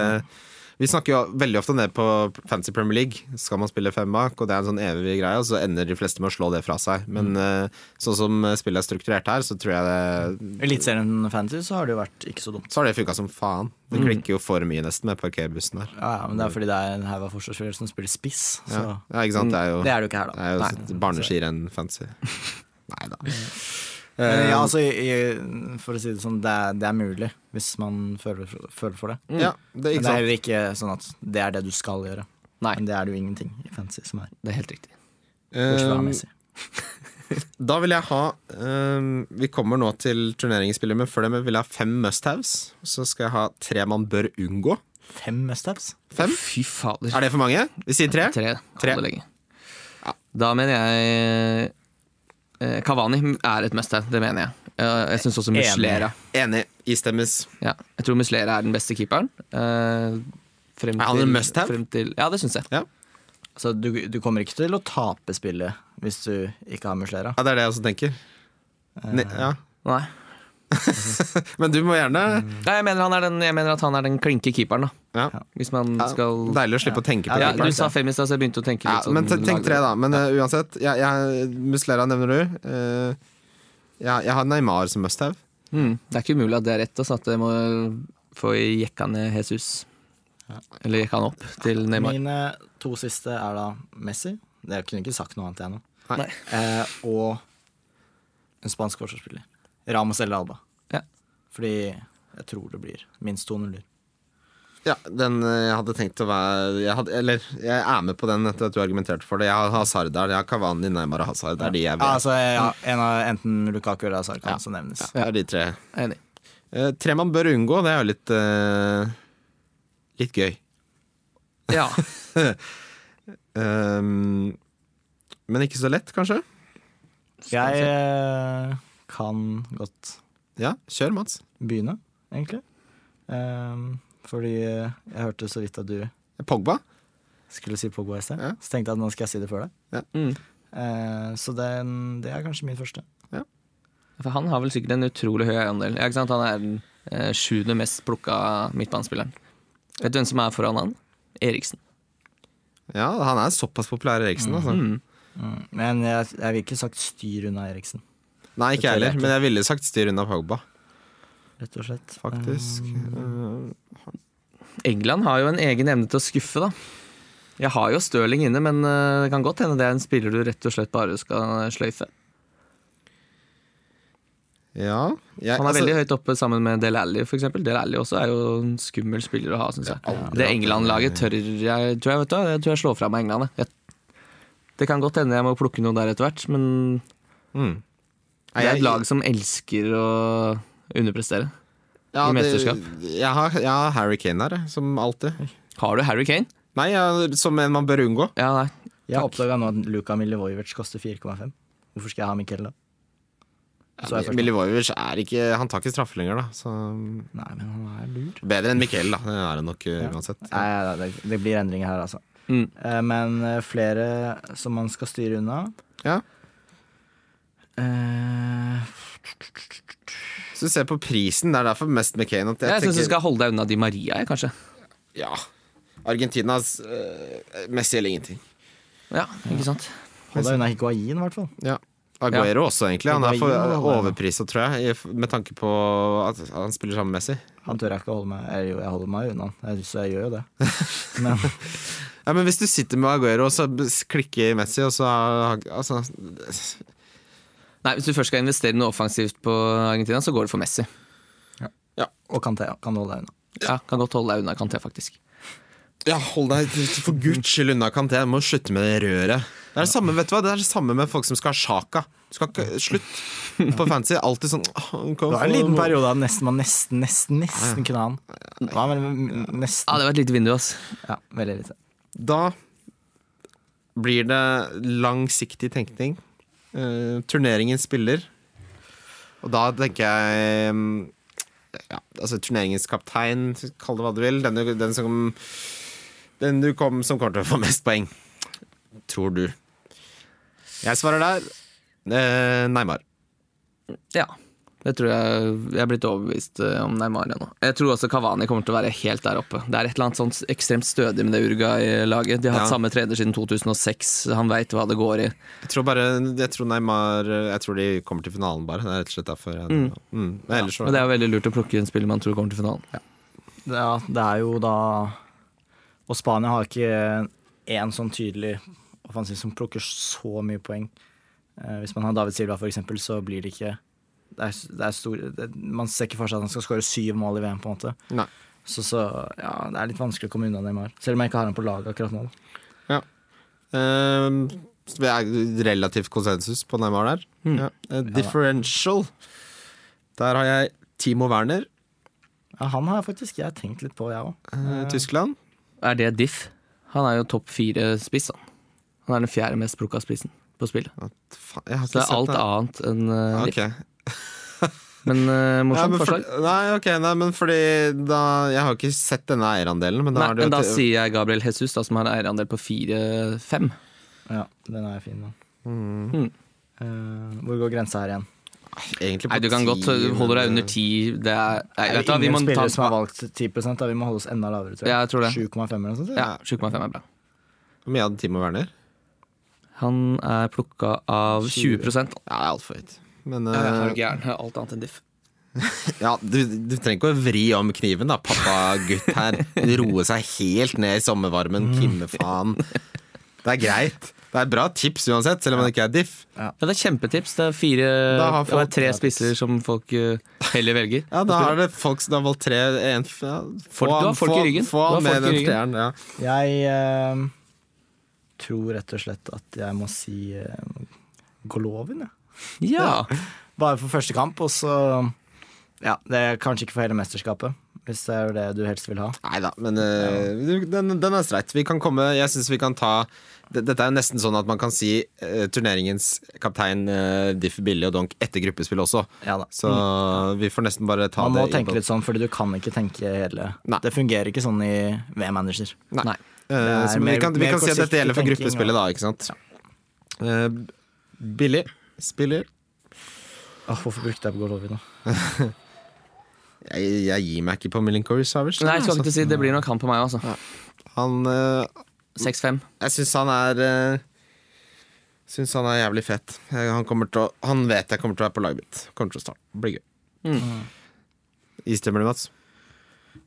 Vi snakker jo veldig ofte ned på Fancy Premier League. Skal man spille fem bak, og det er en sånn evig greie, og så ender de fleste med å slå det fra seg. Men mm. sånn som spillet er strukturert her, så tror jeg det Eliteserien Fantasy så har det jo vært ikke så dumt. Så har det funka som faen. Det klikker jo for mye nesten med parkerbussen her. Ja, ja, men det er fordi det er en haug av forsvarsspillere som spiller spiss. Så Ja, ja ikke sant. Det er jo, det er jo ikke her, da. det er jo Nei. barneskirenn fancy. Nei da. Men ja, altså, i, i, for å si det sånn, det er, det er mulig hvis man føler, føler for det. Ja, det er Men det er heller ikke sånn at det er det du skal gjøre. Nei, Men det er det jo ingenting i fantasy som er. det er helt riktig. Um, Da vil jeg ha um, Vi kommer nå til turneringsspillere, men før det vil jeg ha fem must-haves. Så skal jeg ha tre man bør unngå. Fem must-haves. Fem? Fy fader. Er det for mange? Vi sier tre. Tre. Tre. Ja. Da mener jeg eh, Kavani er et must-have. Det mener jeg. Eh, Jeg syns også Muslera. Enig. Istemmes. Ja, jeg tror Muslera er den beste keeperen. Frem til, Er han en must-have? til- Ja, det syns jeg. Så du, du kommer ikke til å tape spillet hvis du ikke har Muslera. Ja, det er det jeg også tenker. Ne ja. Nei. Men du må gjerne Nei, jeg, mener han er den, jeg mener at han er den klinke keeperen, da. ja. Hvis man Ja, skal Deilig å slippe å tenke på Ja, keeperen. Du sa fem i stad, så jeg begynte å tenke litt sånn men tenk tenk tre, da. Men uh, uansett. Jeg, jeg, Muslera nevner du. Uh, jeg, jeg har Neymar som must-have. Mm, det er ikke umulig at det er rett, altså, at jeg må få jekka ned Jesus. Eller jekka han opp til Neymar. Mine to siste er da Messi. Det kunne ikke sagt noe annet jeg nå. Eh, og en spansk forsvarsspiller. Ramos eller Alba. Ja. Fordi jeg tror det blir minst to nuller. Ja, den uh, jeg hadde tenkt å være jeg hadde, Eller jeg er med på den etter at du argumenterte for det. Jeg har Hazard der. Jeg har Kavani, Neymar og Hazard. Det er de jeg Ja, altså, ja, en av, enten Lukaku eller Hazard kan også nevnes. Det er de tre. Enig. Uh, tre man bør unngå, det er jo litt uh, Litt gøy. Ja. Um, men ikke så lett, kanskje? Jeg eh, kan godt Ja, kjør, Mats. begynne, egentlig. Ehm, fordi jeg hørte så vidt at du Pogba. skulle si Pogba i sted. Ja. Så tenkte jeg at nå skal jeg si det før deg. Mm. Eh, så den, det er kanskje min første. For han har vel sikkert en utrolig høy eierandel. Ja, ikke sant? Han er den eh, sjuende mest plukka midtbanespilleren. Vet du hvem som er foran han? Eriksen. Ja, han er såpass populær, Eriksen. Altså. Mm. Mm. Men jeg, jeg vil ikke sagt styr unna Eriksen, Nei, ikke jeg heller, men jeg ville sagt styr unna Pogba, rett og slett. faktisk. Um, England har jo en egen evne til å skuffe, da. Jeg har jo Stirling inne, men eh, det kan godt hende det er en spiller du rett og slett bare skal sløyfe. ja jeg, Han er altså, veldig høyt oppe sammen med Del Alli, eksempel. Del Alli også er jo en skummel spiller å ha, syns jeg. Det England-laget tør jeg tror jeg, vet du, jeg tror jeg slår fra meg England. jeg. Jeg, det kan godt hende jeg må plukke noe der etter hvert, men mm. Det er jeg- et lag som elsker å underprestere. ja, i det- mesterskap. Jeg har, jeg har Harry Kane her, som alltid. Har du Harry Kane? Nei, jeg, som en man bør unngå. Ja, nei. Jeg oppdaga nå at Luka Milivojevic koster 4,5. Hvorfor skal jeg ha Mikkel, da? Ja, Milivojevic er ikke Han tar ikke straffe lenger, da. Så Nei, men han er lur. bedre enn Mikkel, da. Det er det nok ja. uansett. Nei, ja, det, det blir endringer her, altså. Mm. Eh, Men eh, flere som man skal styre unna Ja. Eh, Så du ser på prisen, det er derfor mest McCain. At jeg, Jeg syns du skal holde deg unna Di Maria, jeg, kanskje. Ja. Argentinas uh, Messi eller ingenting. Ja, ikke sant? Hold deg unna Higuain, i hvert fall. Ja. Aguero også, egentlig. Han er for overprisa, tror jeg, med tanke på at han spiller sammen med Messi. Han tør jeg ikke å holde meg Jo, jeg holder meg unna så jeg gjør jo det. Men Ja, men hvis du sitter med Aguero, og så klikker Messi, og så altså, Nei, Hvis du først skal investere noe offensivt på Argentina, så går det for Messi. Og Kanté kan du holde deg unna. Ja, Kan godt holde deg unna Kanté, faktisk. Ja, hold deg for guds skyld unna Kanté. Jeg må slutte med det røret. Det er det samme vet du hva? Det er det samme med folk som skal ha Sjaka. Du skal ikke Slutt på fancy. Alltid sånn Det var en liten periode da nesten, man nesten, nesten, nesten kunne ha han. Det var Ja, Det var et lite vindu, ass. Ja, veldig lite. Da blir det langsiktig tenkning. Eh, turneringen spiller. Og da tenker jeg mm, ja, altså Turneringens kaptein, kall det hva du vil. Den, du- den, som, den du kom, som kommer til å få mest poeng. Tror du. Jeg svarer der. Eh, Neymar. Ja. Det tror jeg Jeg er blitt overbevist eh, om Neymar ennå. Jeg tror også Kavani kommer til å være helt der oppe. Det er et eller annet sånt ekstremt stødig med det Uruguay-laget. De har hatt Ja. samme trener siden 2006. Han veit hva det går i. Jeg tror bare Jeg tror Neymar Jeg tror de kommer til finalen, bare. Det er rett og slett derfor. Jeg, mm. Men ellers så Men det er veldig lurt å plukke en spiller man tror kommer til finalen. Ja, det er jo da Og Spania har ikke én sånn tydelig offensiv som plukker så mye poeng. Eh, hvis man har David Silva, for eksempel, så blir det ikke det er, det er stor, det, Man ser ikke for seg at han skal skåre syv mål i VM, på en måte. Nei. Så, så ja, det er litt vanskelig å komme unna Neymar. Selv om jeg ikke har han på laget akkurat nå. da. Um, så vi er relativt konsensus på Neymar der. Ja. Eh, differential. Der har jeg Timo Werner, Ja, han har faktisk jeg tenkt litt på, jeg òg. Uh, Tyskland. Er det diff? Han er jo topp fire-spiss, han. Han er den fjerde mest plukka spissen på spillet. Faen, Så det er alt det. annet enn uh, diff. Men uh, morsomt men for, forslag. nei, ok, nei, men fordi da Jeg har ikke sett denne eierandelen, men da Nei, har det men da sier jeg Gabriel Jesus, da, som har en eierandel på fire-fem. Ja, den er fin, da. Mm. Uh, hvor går grensa her igjen? egentlig på Nei, du kan godt holde deg under ti. Det er, nei, Det er vi ingen må ta som har valgt 10 da. Vi må holde oss enda lavere, tror jeg. Jeg 7,5 eller noe sånt. Ja, 7,5 er bra. Hvor mye hadde Timo Werner? Han er plukka av 20% Ja, det er altfor høyt. Men Jeg er eh, gæren. Alt annet enn diff. ja, du, du trenger ikke å vri om kniven, da, pappa-gutt her. Roe seg helt ned i sommervarmen, Kimme-faen. Det er greit. Det er bra tips uansett, selv om det ikke er diff. Ja, det er kjempetips. Det er fire folk, Det er tre spisser som folk eh, heller velger. Ja, da har det folk som har valgt tre en, ja, få, du har folk få, i ryggen. Få Du har med folk i den ryggen. Ja. Jeg eh, tror rett og slett at jeg må si uh, Golovin, jeg. Ja! Bare for første kamp, og så Ja, det er kanskje ikke for hele mesterskapet, hvis det er det du helst vil ha. Nei da, men uh, den, den er streit. Vi kan komme Jeg syns vi kan ta det- Dette er jo nesten sånn at man kan si eh, turneringens kaptein uh, Diff Billy og Donk etter gruppespill også. Ja da. Så vi får nesten bare ta det Man må det tenke litt sånn, fordi du kan ikke tenke hele Nei. Det fungerer ikke sånn i VM-manager. Nei. Nei. Vi kan, vi kan si at dette gjelder for gruppespillet, da, ikke sant? Eh, Billy spiller. Åh, hvorfor brukte jeg på Golovin, da? Jeg, jeg gir meg ikke på Milinkovic Savic. Nei, jeg skal ikke si det blir nok han på meg, altså. Han uh, 6-5. Jeg syns han er uh, Syns han er jævlig fett. Jeg, han, til å, han vet jeg kommer til å være på laget mitt. Kommer til å starte. Blir gøy. Mm. Istemmer det, Mats?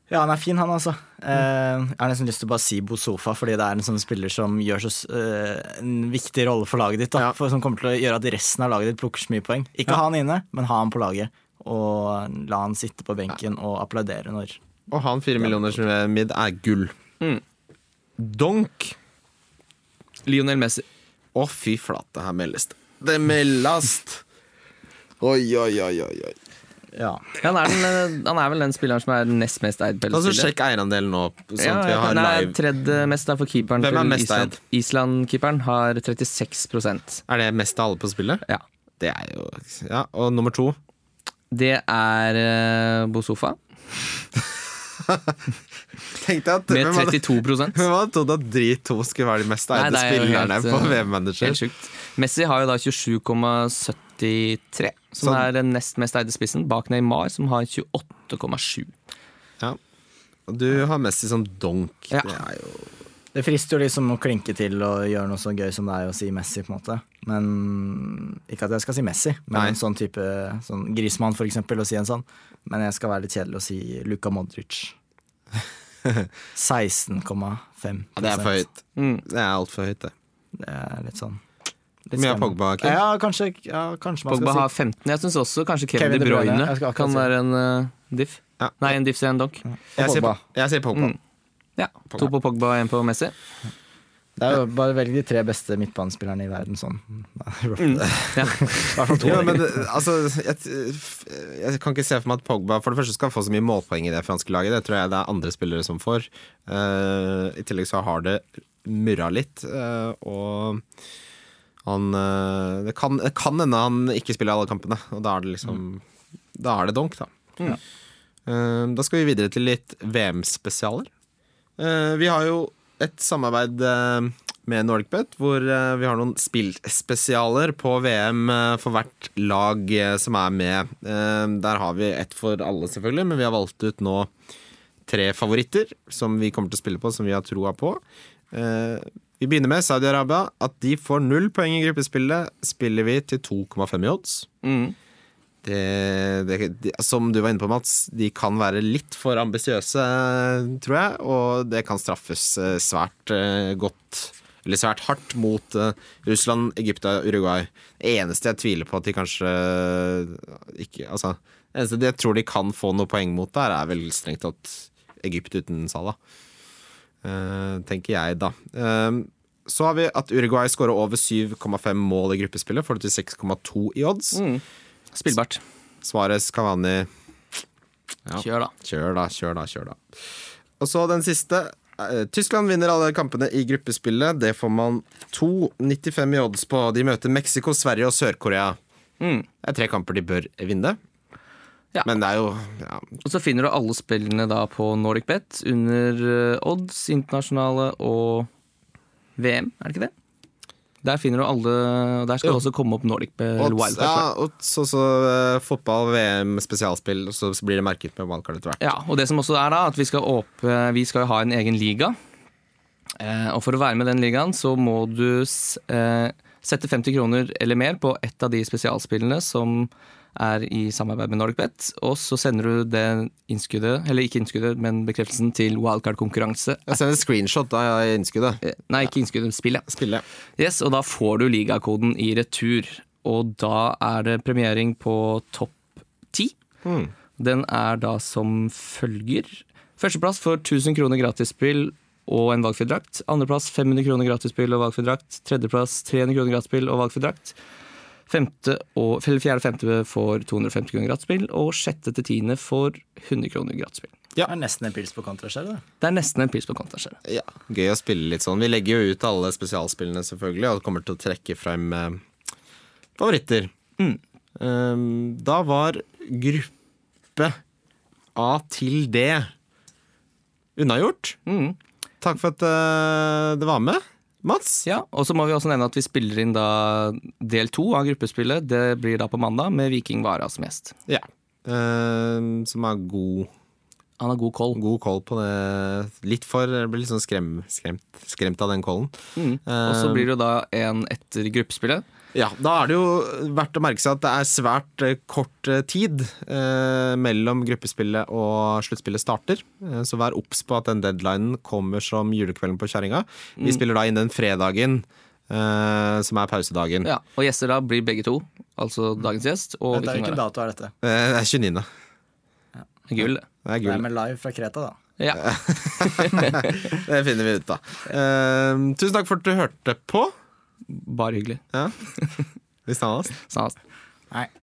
Ja, han er fin, han, altså. Eh, jeg har nesten lyst til å bare si Bosofa, fordi det er en sånn spiller som gjør så, eh, en viktig rolle for laget ditt. Da, Ja. for, som kommer til å gjøre at resten av laget ditt plukker så mye poeng. Ikke ha han inne, men ha han på laget. Og la han sitte på benken og applaudere når Å ha en fire millioner som er mid er gull. Mm. Donk. Lionel Messi. Å, fy flate, her meldes det. Det meldes! Oi, oi, oi, oi. Ja. Han er, den, eh, han er vel den spilleren som er nest mest eid på hele Altså, sjekk eierandelen nå, sånn Ja, at vi har han er live. tredje mest for keeperen Hvem er mest Island. Island-keeperen har 36% Er det mest av alle på spillet? Ja. Det er jo Ja, og nummer to. Det er uh, Bosofa Tenkte at med hvem hadde- 32 Hvem hadde trodd at de to skulle være de mest eide er spillerne helt, på eh, VM-manager? Messi har jo da 27,73, som Så- er den nest mest eide spissen, bak Neymar, som har 28,7. Ja. Og du har Messi som donk. Ja. Det er jo Det frister jo liksom å klinke til og gjøre noe så gøy som det er å si Messi, på en måte. Men Ikke at jeg skal si Messi, men Nei. en sånn type sånn Grismann, for eksempel, å si en sånn. Men jeg skal være litt kjedelig å si Luka Modric. 16,5 Ja, det er for høyt. Mm. Det er altfor høyt, det. Det er litt sånn mye av. Pogba, Kim? Ja, kanskje, ja, kanskje man Pogba skal har 15. Jeg syns også kanskje Kevin, Kevin De De Bruyne, kan si. være en uh, diff. Ja. Nei, en diff sier en donk. Jeg sier, Pogba. jeg sier Pogba. Mm. Ja, To på Pogba og én på Messi. Det er jo bare velg de tre beste midtbanespillerne i verden sånn. Ja. I hvert. Ja, men altså, jeg, jeg kan ikke se for meg at Pogba for det første skal få så mye målpoeng i det franske laget. Det tror jeg det er andre spillere som får. Uh, I tillegg så har det murra litt, Uh, og han eh, det, kan, det kan hende han ikke spiller alle kampene, og da er det liksom Da er det donk, da. Ja. Eh, da skal vi videre til litt VM-spesialer. Eh, vi har jo et samarbeid med NordicBet, hvor vi har noen spillspesialer på VM for hvert lag som er med. Der har vi ett for alle, selvfølgelig, men vi har valgt ut nå tre favoritter som vi kommer til å spille på, som vi har troa på. Vi begynner med Saudi-Arabia. At de får null poeng i gruppespillet, spiller vi til 2,5 i odds. Mm. Det, det, de, som du var inne på, Mats, de kan være litt for ambisiøse, tror jeg. Og det kan straffes eh, svært eh, godt, eller svært hardt, mot eh, Russland, Egypt og Uruguay. Det eneste jeg tviler på at de kanskje ikke Altså, det eneste jeg tror de kan få noe poeng mot der, er vel strengt tatt Egypt uten Salah. Eh, tenker jeg, da. Eh, så har vi at Uruguay skårer over 7,5 mål i gruppespillet. Får det til 6,2 i odds. Mm. Spillbart. Svares Cavani Ja. Kjør, da. Kjør da, kjør da, kjør da. Og så den siste. Eh, Tyskland vinner alle kampene i gruppespillet. Det får man 2,95 i odds på. De møter Mexico, Sverige og Sør-Korea. Mm. Det er tre kamper de bør vinne. Ja. Men det er jo ja, Og så finner du alle spillene da på NordicBet under eh, odds, internasjonale og VM, er det ikke det? Der finner du alle og Der skal det også komme opp NordicBet odds, wildcard. ja, odds og så uh, fotball, VM, spesialspill, og så blir det merket med wildcard etter hvert. Ja, og det som også er da, at vi skal, åpne, vi skal ha en egen liga. Eh, og for å være med i den ligaen, så må du eh, sette 50 kroner eller mer på ett av de spesialspillene som er i samarbeid med NordicBet. Og så sender du det innskuddet, eller ikke innskuddet, men bekreftelsen til wildcard-konkurranse. Jeg sender screenshot av innskuddet. Eh, Nei, ikke innskuddet, spillet. spillet. Yes, og da får du ligakoden i retur. Og da er det premiering på topp ti. Mm. Den er da som følger. Førsteplass får 1000 kroner gratisspill og en valgfri drakt. Andreplass 500 kroner gratisspill og valgfri drakt. Tredjeplass 300 kroner gratisspill og valgfri drakt. Femte og, fjerde og femte får 250 kroner gratisspill, og sjette til tiende får 100 kroner gratisspill. Det er nesten en pils på kontraskjell, det. Det er nesten en pils på kontaskjell. Ja, Gøy å spille litt sånn. Vi legger jo ut alle spesialspillene, selvfølgelig, og kommer til å trekke frem eh, favoritter. Mm. Um, da var gruppe A til D unnagjort. Mm. Takk for at uh, det var med, Mats. Ja, og så må vi også nevne at vi spiller inn da del to av gruppespillet. Det blir da på mandag med Viking Vara som gjest. Ja. Uh, som har god, Han har god koll. god koll på det. Litt for Jeg blir litt sånn skrem, skremt, skremt av den kollen. Mm. Og så blir det da en etter gruppespillet. Ja, da er det jo verdt å merke seg at det er svært eh, kort eh, tid eh, mellom gruppespillet og sluttspillet starter. Eh, så vær obs på at den deadlinen kommer som julekvelden på kjerringa. Vi spiller da inn den fredagen eh, som er pausedagen. Ja, Og gjester da blir begge to. Altså dagens gjest og Dette er hvilken Vara. dato er dette? Eh, det er 29. Gull, det. er Det gull. med live fra Kreta, da. Ja. Det finner vi ut av. Eh, tusen takk for at du hørte på. Bare hyggelig. Ja. Vi snakkes. Snakkes. Nei.